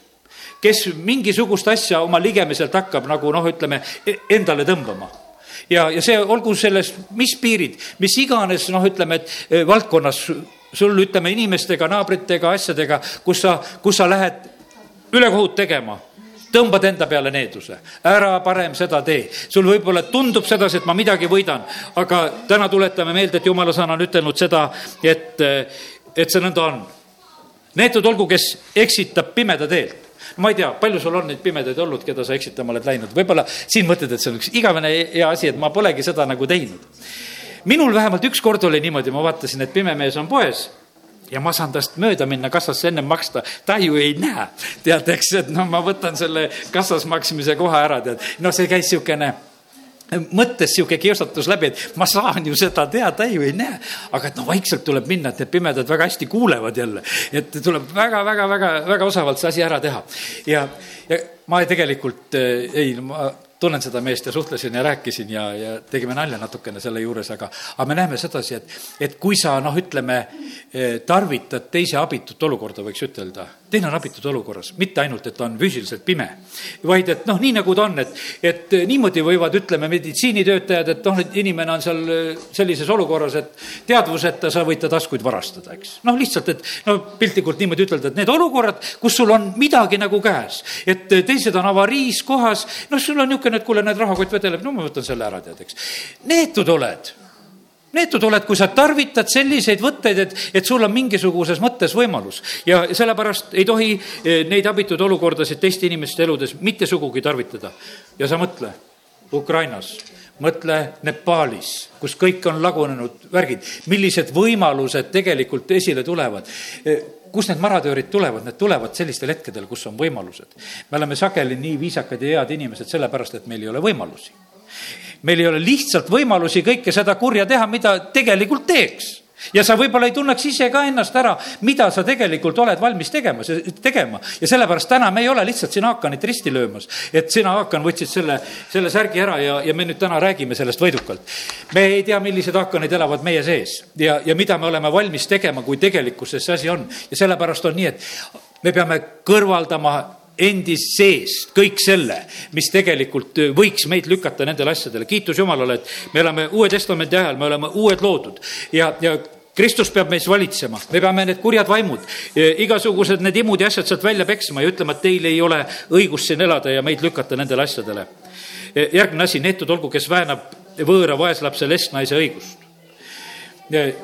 kes mingisugust asja oma ligemiselt hakkab nagu noh, ütleme e-, endale tõmbama. Ja, ja see olgu selles, mis piirid, mis iganes noh, ütleme, et e, valdkonnas sul ütleme inimestega, naabritega, asjadega, kus sa, kus sa lähed ülekohut tegema tõmbad enda peale needuse, ära parem seda tee. sul võib-olla tundub sedasi, et ma midagi võidan, aga täna tuletame meelde, et jumala sõna on ütelnud seda, et, et see nõnda on. Neetud olgu, kes eksitab pimeda teelt ma ei tea, palju sul on neid pimedaid olnud, keda sa eksitama oled läinud, võib-olla siin mõtled, et see on üks igavene hea asi, et ma polegi seda nagu teinud. minul vähemalt üks kord oli niimoodi, ma vaatasin, et pime mees on poes ja ma saan tast mööda minna, kassasse ennem maksta, ta ju ei näe. tead, eks, et noh, ma võtan selle kassas maksmise koha ära, tead, noh, see käis niisugune mõttes sihuke kiusatus läbi, et ma saan ju seda teha, ta ju ei näe. aga et noh, vaikselt tuleb minna, et need pimedad väga hästi kuulevad jälle. et tuleb väga-väga-väga-väga osavalt see asi ära teha. ja, ja ma tegelikult ei, ma tunnen seda meest ja suhtlesin ja rääkisin ja, ja tegime nalja natukene selle juures, aga, aga me näeme sedasi, et, et kui sa noh, ütleme, eh, tarvitad teise abitut olukorda, võiks ütelda, teine on abitud olukorras, mitte ainult, et on füüsiliselt pime, vaid et noh, nii nagu ta on, et, et niimoodi võivad, ütleme, meditsiinitöötajad, et noh, et inimene on seal eh, sellises olukorras, et teadvuseta sa võid ta taskuid varastada, eks. noh, lihtsalt, et no piltlikult niimoodi ütelda, et need olukorrad, kus sul on midagi nagu käes, et teised on avariis kohas, noh, sul on niisugune, et kuule, näed, rahakott vedeleb, no ma võtan selle ära, tead, eks. neetud oled neetud oled, kui sa tarvitad selliseid võtteid, et, et sul on mingisuguses mõttes võimalus. ja sellepärast ei tohi eh, neid abitud olukordasid teiste inimeste eludes mitte sugugi tarvitada. ja sa mõtle, Ukrainas, mõtle Nepaalis, kus kõik on lagunenud värgid, millised võimalused tegelikult esile tulevad eh, kust need maratöörid tulevad, need tulevad sellistel hetkedel, kus on võimalused. me oleme sageli nii viisakad ja head inimesed sellepärast, et meil ei ole võimalusi. meil ei ole lihtsalt võimalusi kõike seda kurja teha, mida tegelikult teeks ja sa võib-olla ei tunneks ise ka ennast ära, mida sa tegelikult oled valmis tegema, tegema. ja sellepärast täna me ei ole lihtsalt siin haakanit risti löömas, et sina, Haakan, võtsid selle, selle särgi ära ja, ja me nüüd täna räägime sellest võidukalt. me ei tea, millised haakanid elavad meie sees ja, ja mida me oleme valmis tegema, kui tegelikkuses see asi on. ja sellepärast on nii, et me peame kõrvaldama endist seest kõik selle, mis tegelikult võiks meid lükata nendele asjadele. kiitus Jumalale, et me oleme Uue Testamendi ajal, me oleme uued loodud ja, ja Kristus peab meis valitsema, me peame need kurjad vaimud, e, igasugused need imud ja asjad sealt välja peksma ja ütlema, et teil ei ole õigust siin elada ja meid lükata nendele asjadele. E, järgmine asi, neetud olgu, kes väänab võõra vaeslapse lesknaise õigust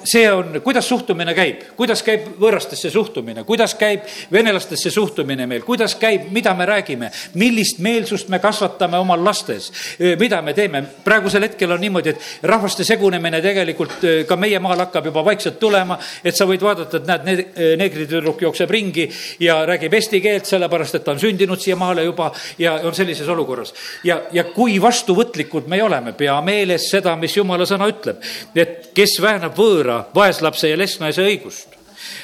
see on, kuidas suhtumine käib, kuidas käib võõrastesse suhtumine, kuidas käib venelastesse suhtumine meil, kuidas käib, mida me räägime, millist meelsust me kasvatame oma lastes, mida me teeme. praegusel hetkel on niimoodi, et rahvaste segunemine tegelikult ka meie maal hakkab juba vaikselt tulema, et sa võid vaadata, et näed, need, neegritüdruk jookseb ringi ja räägib eesti keelt, sellepärast et ta on sündinud siia maale juba ja on sellises olukorras. ja, ja kui vastuvõtlikud me oleme, pea meeles seda, mis jumala sõna ütleb, et kes väänab annab võõra vaeslapse ja lesknaise õigust.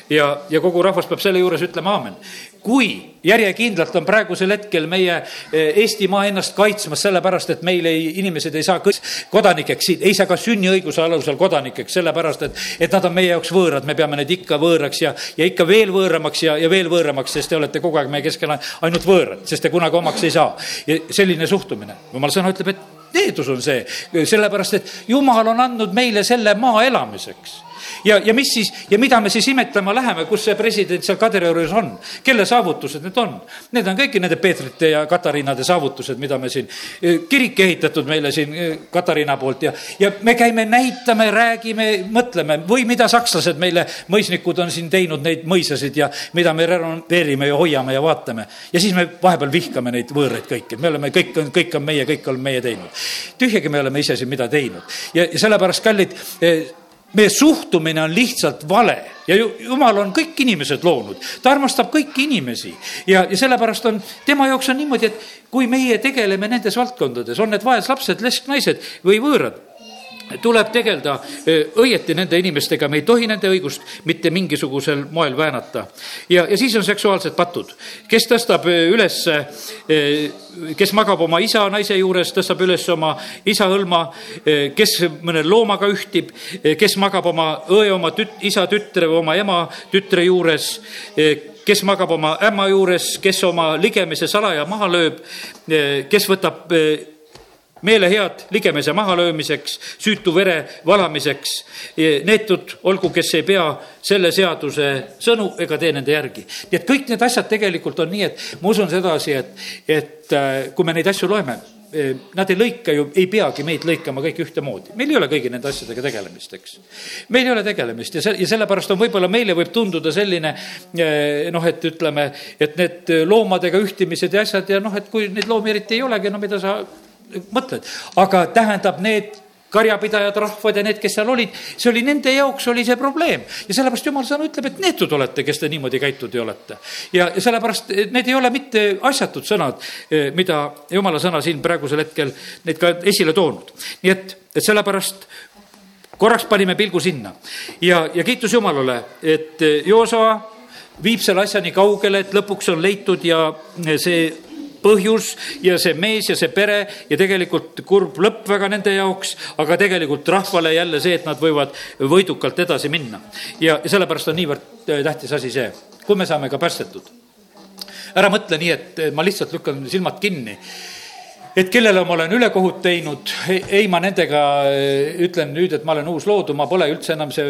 ja, ja kogu rahvas peab selle juures ütlema aamen. kui järjekindlalt on praegusel hetkel meie eh, Eestimaa ennast kaitsmas sellepärast, et meil ei, inimesed ei saa kodanikeks, ei saa ka sünniõiguse alusel kodanikeks, sellepärast et, et nad on meie jaoks võõrad, me peame neid ikka võõraks ja, ja ikka veel võõramaks ja, ja veel võõramaks, sest te olete kogu aeg meie keskel ainult võõrad, sest te kunagi omaks ei saa. ja selline suhtumine, jumal sõna ütleb, et teedus on see, sellepärast et jumal on andnud meile selle maa elamiseks ja, ja mis siis ja mida me siis imetlema läheme, kus see president seal Kadriorus on, kelle saavutused need on? Need on kõiki nende Peetrite ja Katariinade saavutused, mida me siin, eh, kirik ehitatud meile siin eh, Katariina poolt ja, ja me käime, näitame, räägime, mõtleme või mida sakslased meile, mõisnikud on siin teinud neid mõisasid ja mida me renoveerime ja hoiame ja vaatame. ja siis me vahepeal vihkame neid võõraid kõiki, me oleme, kõik on, kõik on meie, kõik oleme meie teinud. tühjagi me oleme ise siin mida teinud ja, ja sellepärast, kallid eh, meie suhtumine on lihtsalt vale. Ja jumal on kõik inimesed loonud, ta armastab kõiki inimesi. Ja, ja sellepärast on, tema jaoks on niimoodi, et kui meie tegeleme nendes valdkondades, on need vaeslapsed, lesknaised või võõrad tuleb tegeleda õieti nende inimestega, me ei tohi nende õigust mitte mingisugusel moel väänata. ja, ja siis on seksuaalsed patud, kes tõstab üles, kes magab oma isa naise juures, tõstab üles oma isa hõlma, kes mõne loomaga ühtib, kes magab oma õe, oma tüt-, isa tütre või oma ema tütre juures, kes magab oma ämma juures, kes oma ligemise salaja maha lööb, kes võtab meelehead ligemese mahalöömiseks, süütu vere valamiseks. neetud olgu, kes ei pea selle seaduse sõnu ega tee nende järgi. nii et kõik need asjad tegelikult on nii, et ma usun sedasi, et, et äh, kui me neid asju loeme, äh, Nad ei lõika ju, ei peagi meid lõikama kõik ühtemoodi, meil ei ole kõigi nende asjadega tegelemist, eks. meil ei ole tegelemist ja see, ja sellepärast on võib-olla meile võib tunduda selline äh, noh, et ütleme, et need loomadega ühtimised ja asjad ja noh, et kui neid loomi eriti ei olegi, no mida sa mõtled, aga tähendab, need karjapidajad, rahvad ja need, kes seal olid, see oli nende jaoks oli see probleem. ja sellepärast jumal sõna ütleb, et neetud olete, kes te niimoodi käitunud ei olete. ja, sellepärast need ei ole mitte asjatud sõnad, eh, mida jumala sõna siin praegusel hetkel neid ka esile toonud. nii et, et sellepärast korraks panime pilgu sinna ja, ja kiitus Jumalale, et Joosoa viib selle asja nii kaugele, et lõpuks on leitud ja see põhjus ja see mees ja see pere ja tegelikult kurb lõpp väga nende jaoks, aga tegelikult rahvale jälle see, et nad võivad võidukalt edasi minna. ja, sellepärast on niivõrd tähtis asi see, kui me saame ka päästetud. ära mõtle nii, et ma lihtsalt lükkan silmad kinni et kellele ma olen ülekohut teinud, ei, ma nendega eh, ütlen nüüd, et ma olen uus loodud, ma pole üldse enam see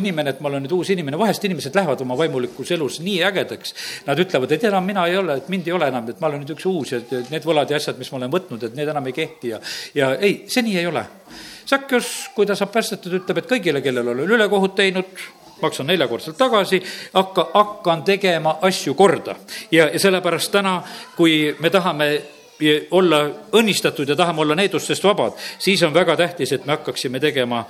inimene, et ma olen nüüd uus inimene, vahest inimesed lähevad oma vaimulikus elus nii ägedaks. Nad ütlevad, et enam mina ei ole, et mind ei ole enam, et ma olen nüüd üks uus ja need võlad ja asjad, mis ma olen võtnud, et need enam ei kehti ja, ja ei, see nii ei ole. Sakjus, kui ta saab päästetud, ütleb, et kõigile, kellel olen ülekohut teinud, maksan neljakordselt tagasi, hakka, hakkan tegema asju korda. ja, ja sellepärast täna, kui me tahame olla õnnistatud ja tahame olla needustest vabad, siis on väga tähtis, et me hakkaksime tegema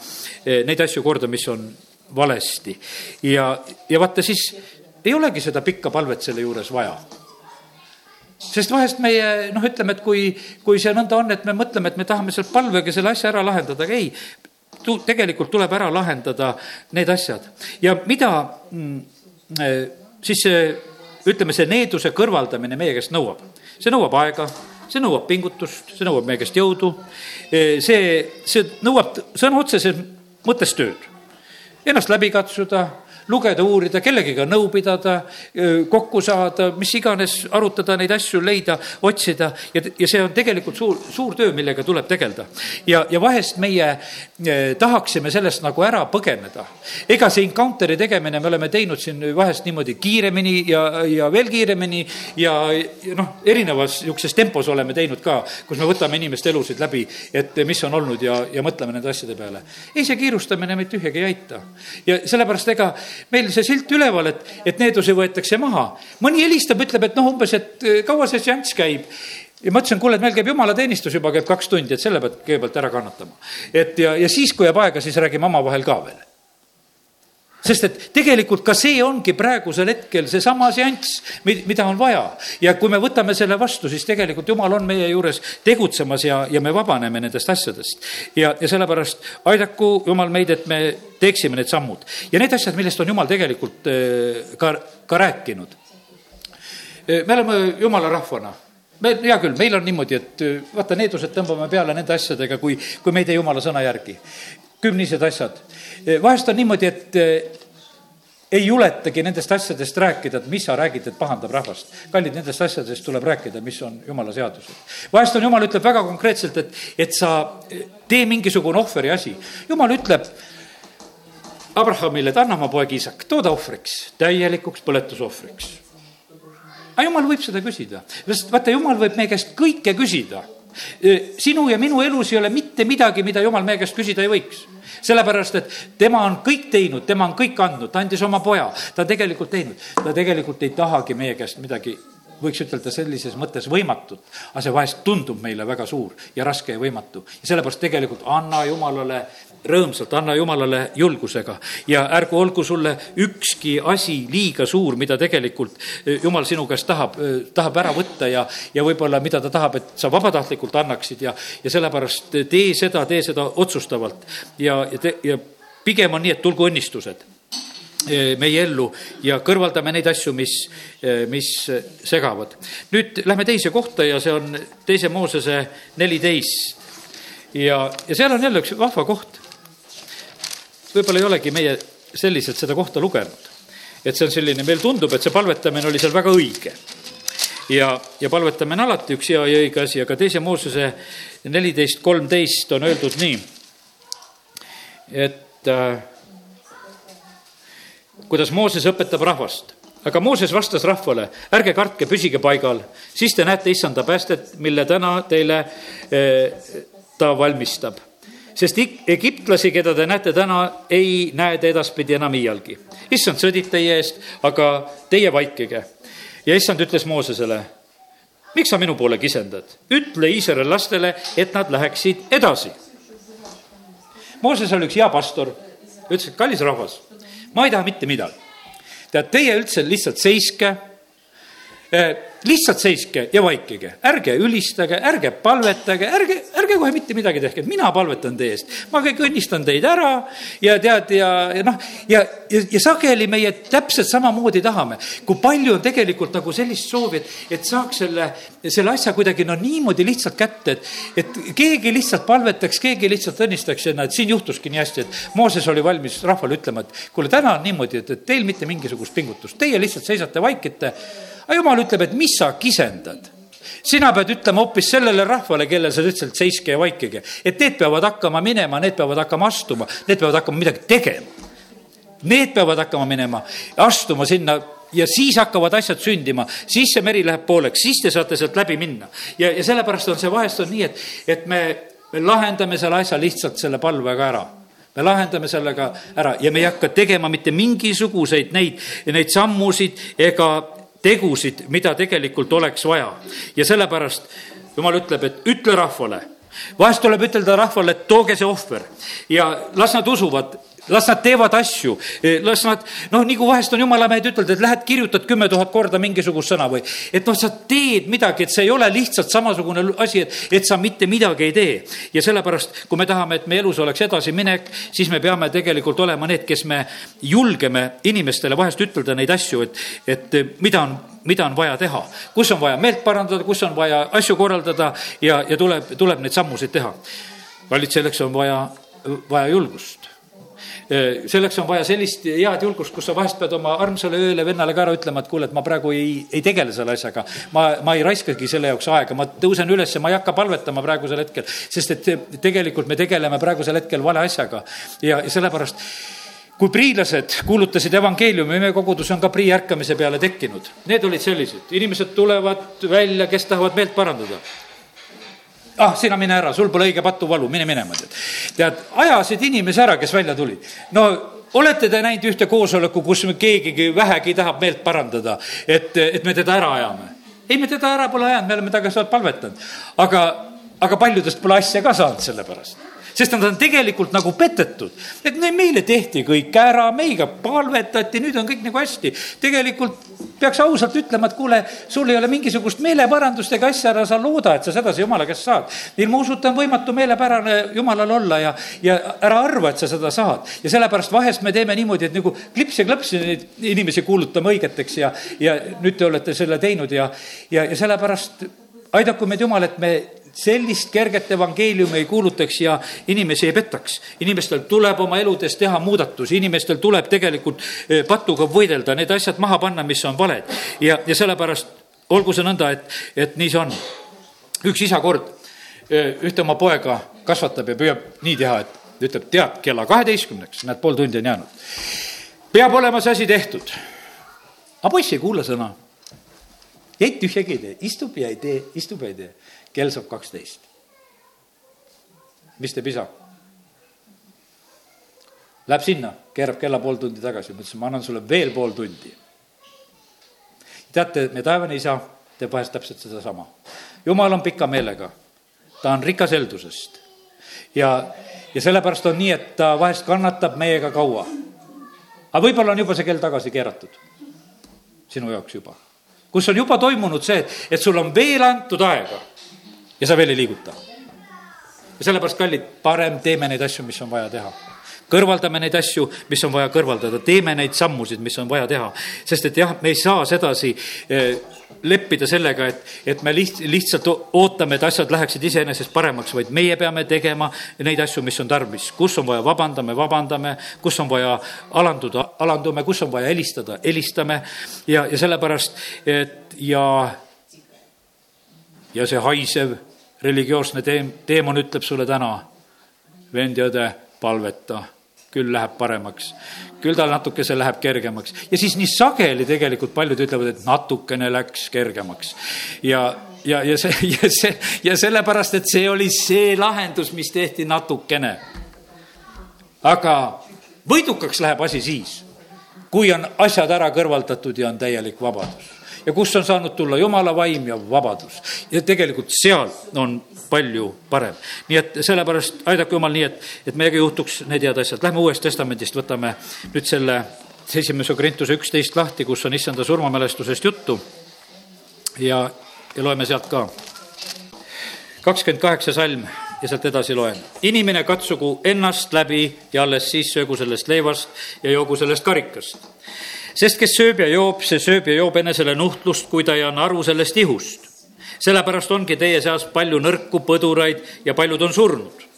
eh, neid asju korda, mis on valesti. ja, ja vaata siis ei olegi seda pikka palvet selle juures vaja sest vahest meie noh, ütleme, et kui, kui see nõnda on, et me mõtleme, et me tahame selle palvega selle asja ära lahendada, aga ei, tegelikult tuleb ära lahendada need asjad ja mida mm, eh, siis see, ütleme, see needuse kõrvaldamine meie käest nõuab. see nõuab aega, see nõuab pingutust, see nõuab meie käest jõudu. see, see nõuab sõna otseses mõttes tööd. Ennast läbi katsuda lugeda, uurida, kellegiga nõu pidada, kokku saada, mis iganes, arutada neid asju, leida, otsida ja, ja see on tegelikult suur, suur töö, millega tuleb tegeleda. ja, ja vahest meie tahaksime sellest nagu ära põgeneda. ega see encounter'i tegemine me oleme teinud siin vahest niimoodi kiiremini ja, ja veel kiiremini ja, ja noh, erinevas niisuguses tempos oleme teinud ka, kus me võtame inimeste elusid läbi, et mis on olnud ja, ja mõtleme nende asjade peale. ei, see kiirustamine meid tühjagi ei aita. ja sellepärast ega meil see silt üleval, et, et needusi võetakse maha. mõni helistab, ütleb, et noh, umbes, et eh, kaua see seanss käib ja ma ütlesin, kuule, et meil käib jumalateenistus juba, käib kaks tundi, et selle pead kõigepealt ära kannatama. et ja, ja siis, kui jääb aega, siis räägime omavahel ka veel sest et tegelikult ka see ongi praegusel hetkel seesama seanss, mida on vaja. ja kui me võtame selle vastu, siis tegelikult jumal on meie juures tegutsemas ja, ja me vabaneme nendest asjadest. ja, ja sellepärast aidaku jumal meid, et me teeksime need sammud. ja need asjad, millest on jumal tegelikult äh, ka, ka rääkinud. Äh, me oleme jumala rahvana me, hea küll, meil on niimoodi, et äh, vaata, needused tõmbame peale nende asjadega, kui, kui me ei jumala sõna järgi kümnised asjad. vahest on niimoodi, et eh, ei juletagi nendest asjadest rääkida, et mis sa räägid, et pahandab rahvast. kallid, nendest asjadest tuleb rääkida, mis on jumala seadused. vahest on, jumal ütleb väga konkreetselt, et, et sa eh, tee mingisugune ohveri asi. jumal ütleb Abrahamile, et anna oma poeg isak, too ta ohvriks, täielikuks põletusohvriks. aga jumal võib seda küsida, sest vaata, jumal võib meie käest kõike küsida sinu ja minu elus ei ole mitte midagi, mida jumal meie käest küsida ei võiks. sellepärast, et tema on kõik teinud, tema on kõik andnud, ta andis oma poja, ta tegelikult teinud, ta tegelikult ei tahagi meie käest midagi võiks ütelda sellises mõttes võimatut, aga see vahest tundub meile väga suur ja raske ja võimatu. ja sellepärast tegelikult anna Jumalale rõõmsalt, anna Jumalale julgusega ja ärgu olgu sulle ükski asi liiga suur, mida tegelikult eh, Jumal sinu käest tahab, eh, tahab ära võtta ja, ja võib-olla mida ta tahab, et sa vabatahtlikult annaksid ja, ja sellepärast tee seda, tee seda otsustavalt ja, ja te, ja pigem on nii, et tulgu õnnistused eh, meie ellu ja kõrvaldame neid asju, mis, mis segavad. nüüd lähme teise kohta ja see on teise Moosese neliteist. ja, ja seal on jälle üks vahva koht võib-olla ei olegi meie selliselt seda kohta lugenud. et see on selline, meil tundub, et see palvetamine oli seal väga õige. ja, ja palvetamine on alati üks hea ja õige asi, aga teise Moosese neliteist kolmteist on öeldud nii, et äh, kuidas Mooses õpetab rahvast aga Mooses vastas rahvale, ärge kartke, püsige paigal, siis te näete issanda päästet, mille täna teile eh, ta valmistab sest egiptlasi, keda te näete täna, ei näe te edaspidi enam iialgi. issand sõdib teie eest, aga teie vaikige. ja issand ütles Moosesele, miks sa minu poole kisendad? ütle Iisraeli lastele, et nad läheksid edasi. Mooses oli üks hea pastor, ütles, et kallis rahvas, ma ei taha mitte midagi. tead, teie üldse lihtsalt seiske, eh, lihtsalt seiske ja vaikige, ärge ülistage, ärge palvetage, ärge, ärge kohe mitte midagi tehke, mina palvetan teie eest. ma kõik õnnistan teid ära ja tead ja, ja noh, ja, ja, ja sageli meie täpselt samamoodi tahame. kui palju on tegelikult nagu sellist soovi, et, et saaks selle, selle asja kuidagi no niimoodi lihtsalt kätte, et, et keegi lihtsalt palvetaks, keegi lihtsalt õnnistaks ja näed, siin juhtuski nii hästi, et Mooses oli valmis rahvale ütlema, et kuule, täna on niimoodi, et, et teil mitte mingisugust pingutust, teie lihtsalt seisate vaikite aga jumal ütleb, et mis sa kisendad sina pead ütlema hoopis sellele rahvale, kellele sa ütlesid, seiske ja vaikige, et need peavad hakkama minema, need peavad hakkama astuma, need peavad hakkama midagi tegema. Need peavad hakkama minema, astuma sinna ja siis hakkavad asjad sündima, siis see meri läheb pooleks, siis te saate sealt läbi minna. ja, ja sellepärast on see vahest on nii, et, et me, me lahendame selle asja lihtsalt selle palvega ära me lahendame sellega ära ja me ei hakka tegema mitte mingisuguseid neid, neid sammusid ega tegusid, mida tegelikult oleks vaja. ja sellepärast jumal ütleb, et ütle rahvale, vahest tuleb ütelda rahvale, et tooge see ohver ja las nad usuvad las nad teevad asju, las nad, noh, nagu vahest on jumala mehed ütelnud, et lähed kirjutad kümme tuhat korda mingisugust sõna või et noh, sa teed midagi, et see ei ole lihtsalt samasugune asi, et, et sa mitte midagi ei tee. ja sellepärast, kui me tahame, et meie elus oleks edasiminek, siis me peame tegelikult olema need, kes me julgeme inimestele vahest ütelda neid asju, et, et mida on mida on vaja teha, kus on vaja meelt parandada, kus on vaja asju korraldada ja, ja tuleb, tuleb neid sammusid teha. kallid, selleks on vaja, vaja julgust selleks on vaja sellist head julgust, kus sa vahest pead oma armsale ööle vennale ka ära ütlema, et kuule, et ma praegu ei, ei tegele selle asjaga. ma, ma ei raiskagi selle jaoks aega, ma tõusen üles ja ma ei hakka palvetama praegusel hetkel, sest et tegelikult me tegeleme praegusel hetkel vale asjaga ja, sellepärast kui priilased kuulutasid evangeeliumi, meie kogudus on ka prii ärkamise peale tekkinud. Need olid sellised, inimesed tulevad välja, kes tahavad meelt parandada ah, sina mine ära, sul pole õige patuvalu, mine minema, tead. tead, ajasid inimesi ära, kes välja tuli. no olete te näinud ühte koosoleku, kus keegigi vähegi tahab meelt parandada, et, et me teda ära ajame? ei, me teda ära pole ajanud, me oleme temaga sealt palvetanud. aga, aga paljudest pole asja ka saanud selle pärast sest nad on tegelikult nagu petetud. et meile tehti kõik ära, meiega palvetati, nüüd on kõik nagu hästi. tegelikult peaks ausalt ütlema, et kuule, sul ei ole mingisugust meeleparandust ega asja, ära sa looda, et sa sedasi jumala käest saad. ilma usuta on võimatu meelepärane jumalal olla ja, ja ära arva, et sa seda saad. ja sellepärast vahest me teeme niimoodi, et nagu klips ja klõps neid inimesi kuulutame õigeteks ja, ja nüüd te olete selle teinud ja, ja, ja sellepärast aidaku meid Jumal, et me sellist kerget evangeeliumi ei kuulutaks ja inimesi ei petaks. inimestel tuleb oma eludes teha muudatusi, inimestel tuleb tegelikult eh, patuga võidelda, need asjad maha panna, mis on valed. ja, ja sellepärast olgu see nõnda, et, et nii see on. üks isa kord eh, ühte oma poega kasvatab ja püüab nii teha, et ütleb, tead, kella kaheteistkümneks, näed, pool tundi on jäänud. peab olema see asi tehtud. aga poiss ei kuula sõna. jäid tühjagi ei tee, istub ja ei tee, istub ja ei tee kell saab kaksteist. mis teeb isa? Läheb sinna, keerab kella pool tundi tagasi, ma ütlesin, ma annan sulle veel pool tundi. teate, meie taevane isa teeb vahest täpselt sedasama. jumal on pika meelega, ta on rikas heldusest ja, ja sellepärast on nii, et ta vahest kannatab meiega kaua. aga võib-olla on juba see kell tagasi keeratud sinu jaoks juba, kus on juba toimunud see, et sul on veel antud aega ja sa veel ei liiguta. ja sellepärast, kallid, parem teeme neid asju, mis on vaja teha kõrvaldame neid asju, mis on vaja kõrvaldada, teeme neid sammusid, mis on vaja teha. sest et jah, me ei saa sedasi eh, leppida sellega, et, et me liht-, lihtsalt ootame, et asjad läheksid iseenesest paremaks, vaid meie peame tegema neid asju, mis on tarvis. kus on vaja, vabandame, vabandame, kus on vaja alanduda, alandume, kus on vaja helistada, helistame ja, ja sellepärast, et ja ja see haisev religioosne teem-, teemon ütleb sulle täna, vend ja õde, palveta, küll läheb paremaks. küll tal natukese läheb kergemaks. ja siis nii sageli tegelikult paljud ütlevad, et natukene läks kergemaks. ja, ja, ja see, ja see, ja sellepärast, et see oli see lahendus, mis tehti natukene. aga võidukaks läheb asi siis, kui on asjad ära kõrvaldatud ja on täielik vabadus ja kust on saanud tulla jumala vaim ja vabadus. ja tegelikult seal on palju parem. nii et sellepärast aidake jumal nii, et, et meiega juhtuks need head asjad. Lähme Uuest Testamendist, võtame nüüd selle esimese Korintuse üksteist lahti, kus on issanda surmamälestusest juttu. ja, ja loeme sealt ka. kakskümmend kaheksa salm ja sealt edasi loen. inimene katsugu ennast läbi ja alles siis söögu sellest leivast ja joogu sellest karikast. Sest kes sööb ja joob, see sööb ja joob enesele nuhtlust, kui ta ei anna aru sellest ihust. sellepärast ongi teie seas palju nõrku põduraid ja paljud on surnud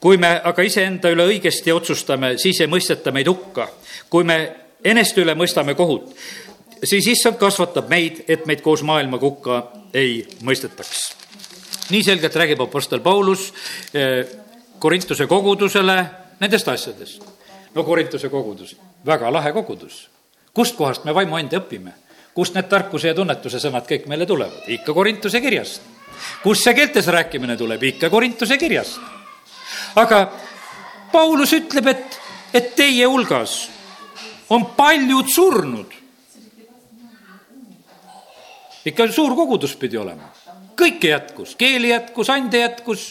kui me aga iseenda üle õigesti otsustame, siis ei mõisteta meid hukka. kui me eneste üle mõistame kohut, siis issand kasvatab meid, et meid koos maailmaga hukka ei mõistetaks. nii selgelt räägib Apostel Paulus eh, Korintuse kogudusele nendest asjadest. no Korintuse kogudus, väga lahe kogudus. kustkohast me vaimuande õpime? kust need tarkuse ja tunnetuse sõnad kõik meile tulevad? ikka Korintuse kirjast. kust see keeltes rääkimine tuleb? ikka Korintuse kirjast aga Paulus ütleb, et, et teie hulgas on paljud surnud. ikka suur kogudus pidi olema, kõike jätkus, keeli jätkus, ande jätkus,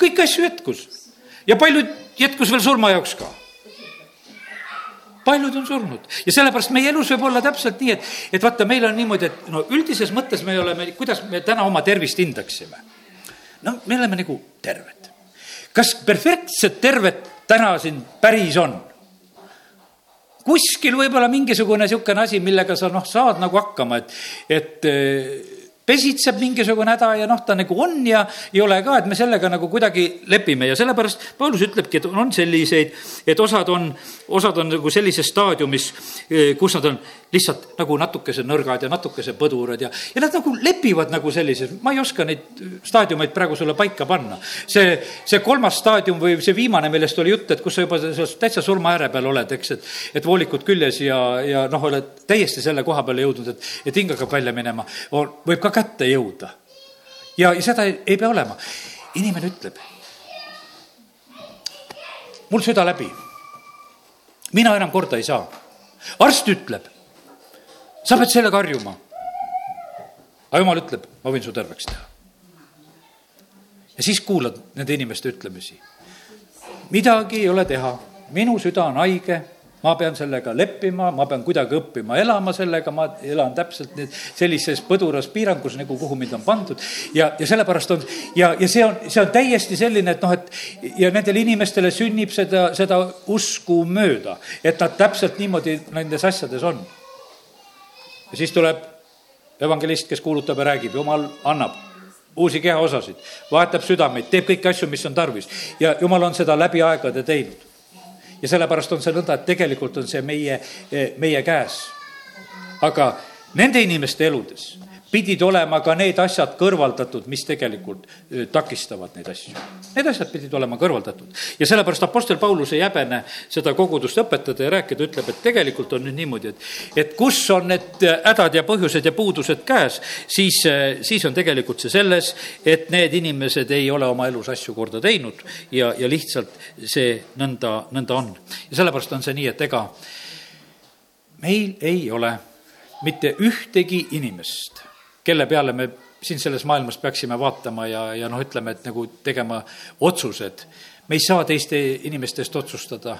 kõiki asju jätkus ja paljud jätkus veel surma jaoks ka paljud on surnud ja sellepärast meie elus võib olla täpselt nii, et, et vaata, meil on niimoodi, et no üldises mõttes me oleme, kuidas me täna oma tervist hindaksime? no me oleme nagu terved kas perfektset tervet täna siin päris on? kuskil võib-olla mingisugune niisugune asi, millega sa noh, saad nagu hakkama, et, et pesitseb mingisugune häda ja noh, ta nagu on ja ei ole ka, et me sellega nagu kuidagi lepime ja sellepärast Paulus ütlebki, et on selliseid, et osad on, osad on nagu sellises staadiumis, eh, kus nad on lihtsalt nagu natukese nõrgad ja natukese põdurad ja, ja nad nagu lepivad nagu sellises, ma ei oska neid staadiumeid praegu sulle paika panna. see, see kolmas staadium või see viimane, millest oli jutt, et kus sa juba täitsa surma ääre peal oled, eks, et, et voolikud küljes ja, ja noh, oled täiesti selle koha peale jõudnud, et, et hing hakkab välja minema, võib ka kätte jõuda. ja, seda ei, ei pea olema. inimene ütleb, mul süda läbi. mina enam korda ei saa. arst ütleb, sa pead sellega harjuma. aga jumal ütleb, ma võin su terveks teha. ja siis kuulad nende inimeste ütlemisi. midagi ei ole teha, minu süda on haige ma pean sellega leppima, ma pean kuidagi õppima elama sellega, ma elan täpselt nüüd sellises põduras piirangus, nagu kuhu mind on pandud. ja, ja sellepärast on ja, ja see on, see on täiesti selline, et noh, et ja nendele inimestele sünnib seda, seda usku mööda, et nad täpselt niimoodi nendes asjades on. ja siis tuleb evangelist, kes kuulutab ja räägib, jumal annab uusi kehaosasid, vahetab südameid, teeb kõiki asju, mis on tarvis ja jumal on seda läbi aegade teinud ja sellepärast on see nõnda, et tegelikult on see meie, meie käes. aga nende inimeste eludes pidid olema ka need asjad kõrvaldatud, mis tegelikult takistavad neid asju. Need asjad pidid olema kõrvaldatud ja sellepärast Apostel Paulus ei häbene seda kogudust õpetada ja rääkida, ütleb, et tegelikult on nüüd niimoodi, et, et kus on need hädad ja põhjused ja puudused käes, siis, siis on tegelikult see selles, et need inimesed ei ole oma elus asju korda teinud ja, ja lihtsalt see nõnda, nõnda on. ja sellepärast on see nii, et ega meil ei ole mitte ühtegi inimest kelle peale me siin selles maailmas peaksime vaatama ja, ja noh, ütleme, et nagu tegema otsused. me ei saa teiste inimeste eest otsustada.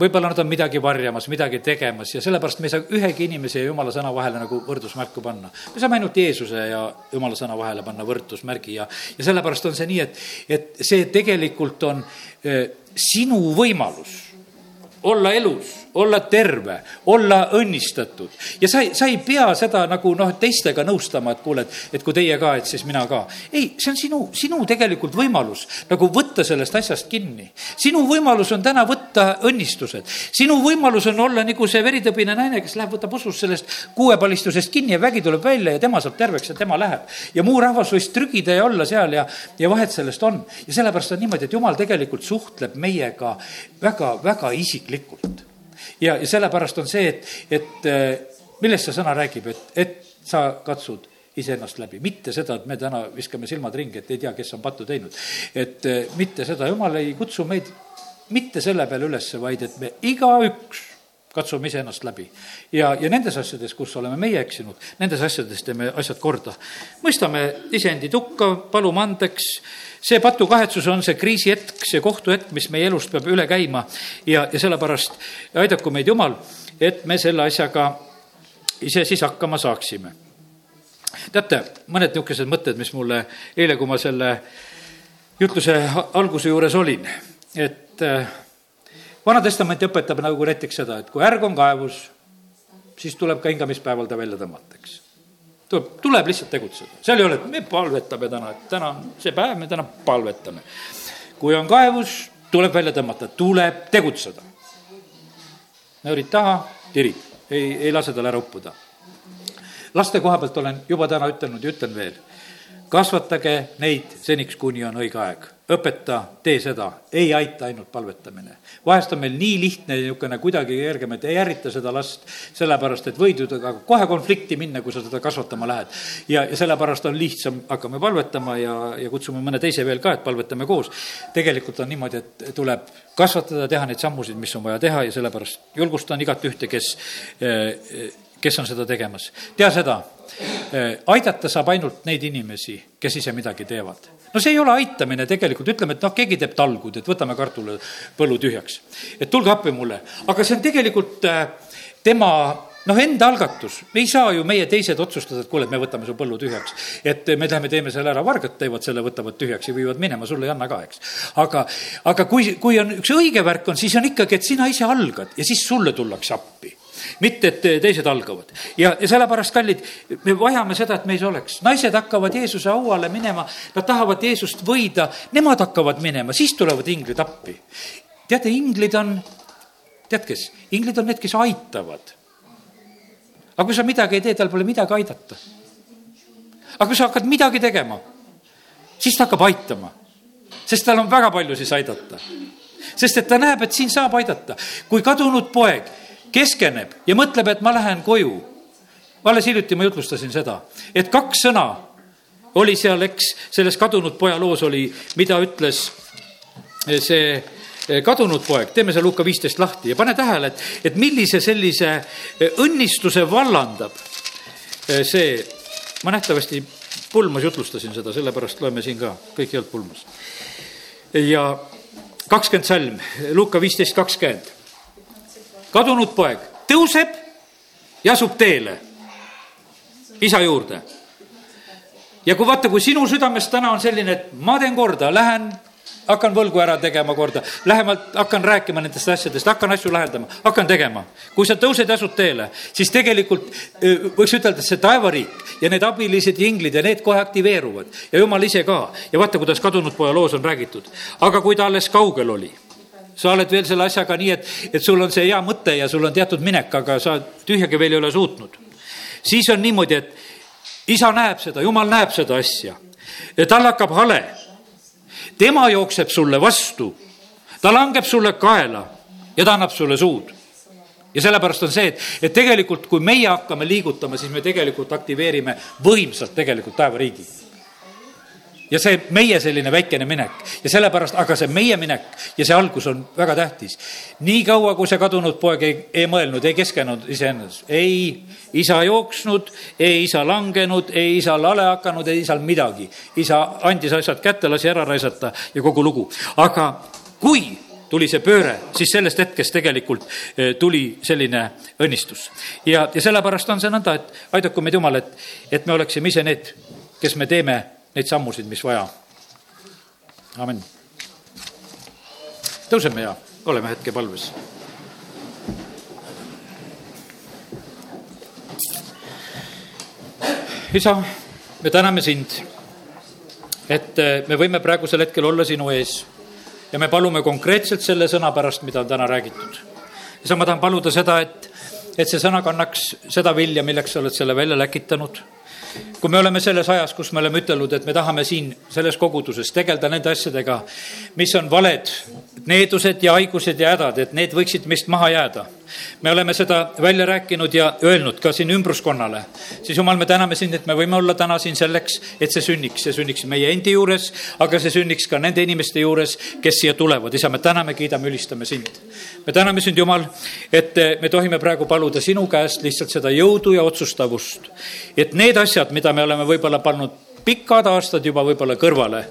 võib-olla nad on midagi varjamas, midagi tegemas ja sellepärast me ei saa ühegi inimese ja jumala sõna vahele nagu võrdusmärku panna. me saame ainult Jeesuse ja jumala sõna vahele panna võrdusmärgi ja, ja sellepärast on see nii, et, et see tegelikult on sinu võimalus olla elus olla terve, olla õnnistatud. ja sa sa ei pea seda nagu noh, teistega nõustama, et kuule, et, et kui teie ka, et siis mina ka. ei, see on sinu, sinu tegelikult võimalus nagu võtta sellest asjast kinni. sinu võimalus on täna võtta õnnistused. sinu võimalus on olla nagu see veritõbine naine, kes läheb, võtab usus sellest kuuepalistusest kinni ja vägi tuleb välja ja tema saab terveks ja tema läheb. ja muu rahvas võis trügida ja olla seal ja, ja vahet sellest on. ja sellepärast on niimoodi, et jumal tegelikult suhtleb meiega väga, väga isiklikult ja, ja sellepärast on see, et, et äh, millest see sõna räägib, et, et sa katsud iseennast läbi, mitte seda, et me täna viskame silmad ringi, et ei tea, kes on pattu teinud. et äh, mitte seda, jumal ei kutsu meid mitte selle peale üles, vaid et me igaüks katsume iseennast läbi. ja, ja nendes asjades, kus oleme meie eksinud, nendes asjades teeme asjad korda. mõistame iseendi hukka, palume andeks see patukahetsus on see kriisihetk, see kohtuhetk, mis meie elust peab üle käima ja, ja sellepärast aidaku meid Jumal, et me selle asjaga ise siis hakkama saaksime. teate, mõned niisugused mõtted, mis mulle eile, kui ma selle jutluse alguse juures olin, et äh, Vana-testament õpetab nagu näiteks seda, et kui ärg on kaevus, siis tuleb ka hingamispäeval ta välja tõmmata, eks. tuleb, tuleb lihtsalt tegutseda, seal ei ole, et me palvetame täna, et täna on see päev, me täna palvetame. kui on kaevus, tuleb välja tõmmata, tuleb tegutseda. nöörid taha, tirib, ei, ei lase tal ära uppuda. laste koha pealt olen juba täna ütelnud ja ütlen veel kasvatage neid seniks, kuni on õige aeg. Õpeta, tee seda, ei aita ainult palvetamine. vahest on meil nii lihtne niisugune kuidagi kergem, et ei ärrita seda last, sellepärast et võid ju temaga kohe konflikti minna, kui sa teda kasvatama lähed. ja, ja sellepärast on lihtsam, hakkame palvetama ja, ja kutsume mõne teise veel ka, et palvetame koos. tegelikult on niimoodi, et tuleb kasvatada, teha neid sammusid, mis on vaja teha ja sellepärast julgustan igat ühte, kes eh, kes on seda tegemas. tea seda, eh, aidata saab ainult neid inimesi, kes ise midagi teevad. No see ei ole aitamine tegelikult, ütleme, et noh, keegi teeb talgud, et võtame kartulipõllu tühjaks. et tulge appi mulle, aga see on tegelikult eh, tema noh, enda algatus, ei saa ju meie teised otsustada, et kuule, et me võtame su põllu tühjaks. et me läheme, teeme selle ära, vargad teevad selle, võtavad tühjaks ja viivad minema, sulle ei anna ka, eks. aga, aga kui, kui on üks õige värk on, siis on ikkagi, et sina ise algad ja siis sulle tullakse appi mitte et teised algavad. ja, ja sellepärast, kallid, me vajame seda, et meis oleks. naised hakkavad Jeesuse hauale minema, nad tahavad Jeesust võida, nemad hakkavad minema, siis tulevad inglid appi. teate, inglid on, tead kes, inglid on need, kes aitavad. aga kui sa midagi ei tee, tal pole midagi aidata. aga kui sa hakkad midagi tegema, siis ta hakkab aitama sest tal on väga palju siis aidata. sest et ta näeb, et siin saab aidata. kui kadunud poeg keskeneb ja mõtleb, et ma lähen koju. alles hiljuti ma jutlustasin seda, et kaks sõna oli seal, eks, selles kadunud poja loos oli, mida ütles see eh, kadunud poeg, teeme see Luka viisteist lahti ja pane tähele, et, et millise sellise eh, õnnistuse vallandab eh, see, ma nähtavasti pulmas jutlustasin seda, sellepärast loeme siin ka, kõik ei olnud pulmas. ja kakskümmend salm, Luka viisteist kakskümmend kadunud poeg tõuseb ja asub teele isa juurde. ja kui vaata, kui sinu südames täna on selline, et ma teen korda, lähen hakkan võlgu ära tegema korda, lähemalt hakkan rääkima nendest asjadest, hakkan asju lahendama, hakkan tegema. kui sa tõused ja asud teele, siis tegelikult võiks ütelda, et see taevariik ja need abilised ja inglid ja need kohe aktiveeruvad ja jumal ise ka. ja vaata, kuidas kadunud poja loos on räägitud. aga kui ta alles kaugel oli sa oled veel selle asjaga nii, et, et sul on see hea mõte ja sul on teatud minek, aga sa tühjagi veel ei ole suutnud. siis on niimoodi, et isa näeb seda, jumal näeb seda asja. tal hakkab hale. tema jookseb sulle vastu, ta langeb sulle kaela ja ta annab sulle suud ja sellepärast on see, et, et tegelikult, kui meie hakkame liigutama, siis me tegelikult aktiveerime võimsalt tegelikult taevariigi ja see meie selline väikene minek ja sellepärast, aga see meie minek ja see algus on väga tähtis. nii kaua, kui see kadunud poeg ei, ei mõelnud, ei keskendunud iseennast, ei isa jooksnud, ei isa langenud, ei isal hale hakanud, ei isal midagi. isa andis asjad kätte, lasi ära raisata ja kogu lugu. aga kui tuli see pööre, siis sellest hetkest tegelikult eh, tuli selline õnnistus. ja, ja sellepärast on see nõnda, et aidaku meid Jumal, et, et me oleksime ise need, kes me teeme neid sammusid, mis vaja. amin. tõuseme ja oleme hetke palves. isa, me täname sind, et eh, me võime praegusel hetkel olla sinu ees ja me palume konkreetselt selle sõna pärast, mida on täna räägitud. isa, ma tahan paluda seda, et, et see sõna kannaks seda vilja, milleks sa oled selle välja läkitanud kui me oleme selles ajas, kus me oleme ütelnud, et me tahame siin selles koguduses tegeleda nende asjadega, mis on valed, needused ja haigused ja hädad, et need võiksid meist maha jääda. Me oleme seda välja rääkinud ja öelnud ka siin ümbruskonnale. siis jumal, me täname sind, et me võime olla täna siin selleks, et see sünniks, see sünniks meie endi juures, aga see sünniks ka nende inimeste juures, kes siia tulevad. isa, me täname, kiidame, ülistame sind. me täname sind, Jumal, et me tohime praegu paluda sinu käest lihtsalt seda jõudu ja otsustavust, et need asjad, mida me oleme võib-olla pannud pikad aastad juba võib-olla kõrvale,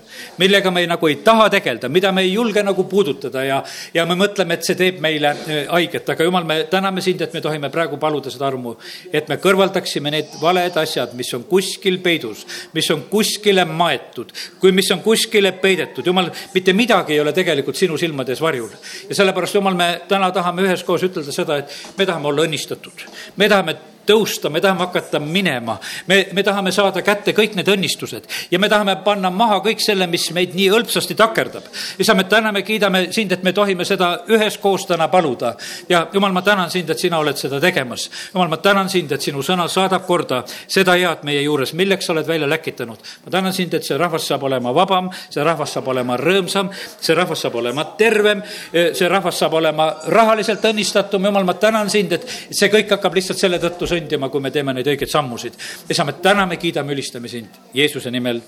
millega me ei, nagu ei taha tegeleda, mida me ei julge nagu puudutada ja, ja me mõtleme, et see teeb meile eh, haiget, aga jumal, me täname sind, et me tohime praegu paluda seda armu, et me kõrvaldaksime need valed asjad, mis on kuskil peidus, mis on kuskile maetud, kui mis on kuskile peidetud, jumal, mitte midagi ei ole tegelikult sinu silmades varjul. ja sellepärast, jumal, me täna tahame üheskoos ütelda seda, et me tahame olla õnnistatud, me tahame tõusta, me tahame hakata minema. me, me tahame saada kätte kõik need õnnistused ja me tahame panna maha kõik selle, mis meid nii hõlpsasti takerdab. isa, me täna me kiidame sind, et me tohime seda üheskoos täna paluda. ja jumal, ma tänan sind, et sina oled seda tegemas. jumal, ma tänan sind, et sinu sõna saadab korda seda head meie juures, milleks sa oled välja läkitanud. ma tänan sind, et see rahvas saab olema vabam, see rahvas saab olema rõõmsam, see rahvas saab olema tervem, see rahvas saab olema rahaliselt õnnistatum. jumal, ma tänan sind, et see kõik hakkab lihtsalt selle tõttu kõndima, kui me teeme neid õigeid sammusid. isa, me täname, kiidame, ülistame sind Jeesuse nimel.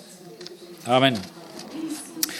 amin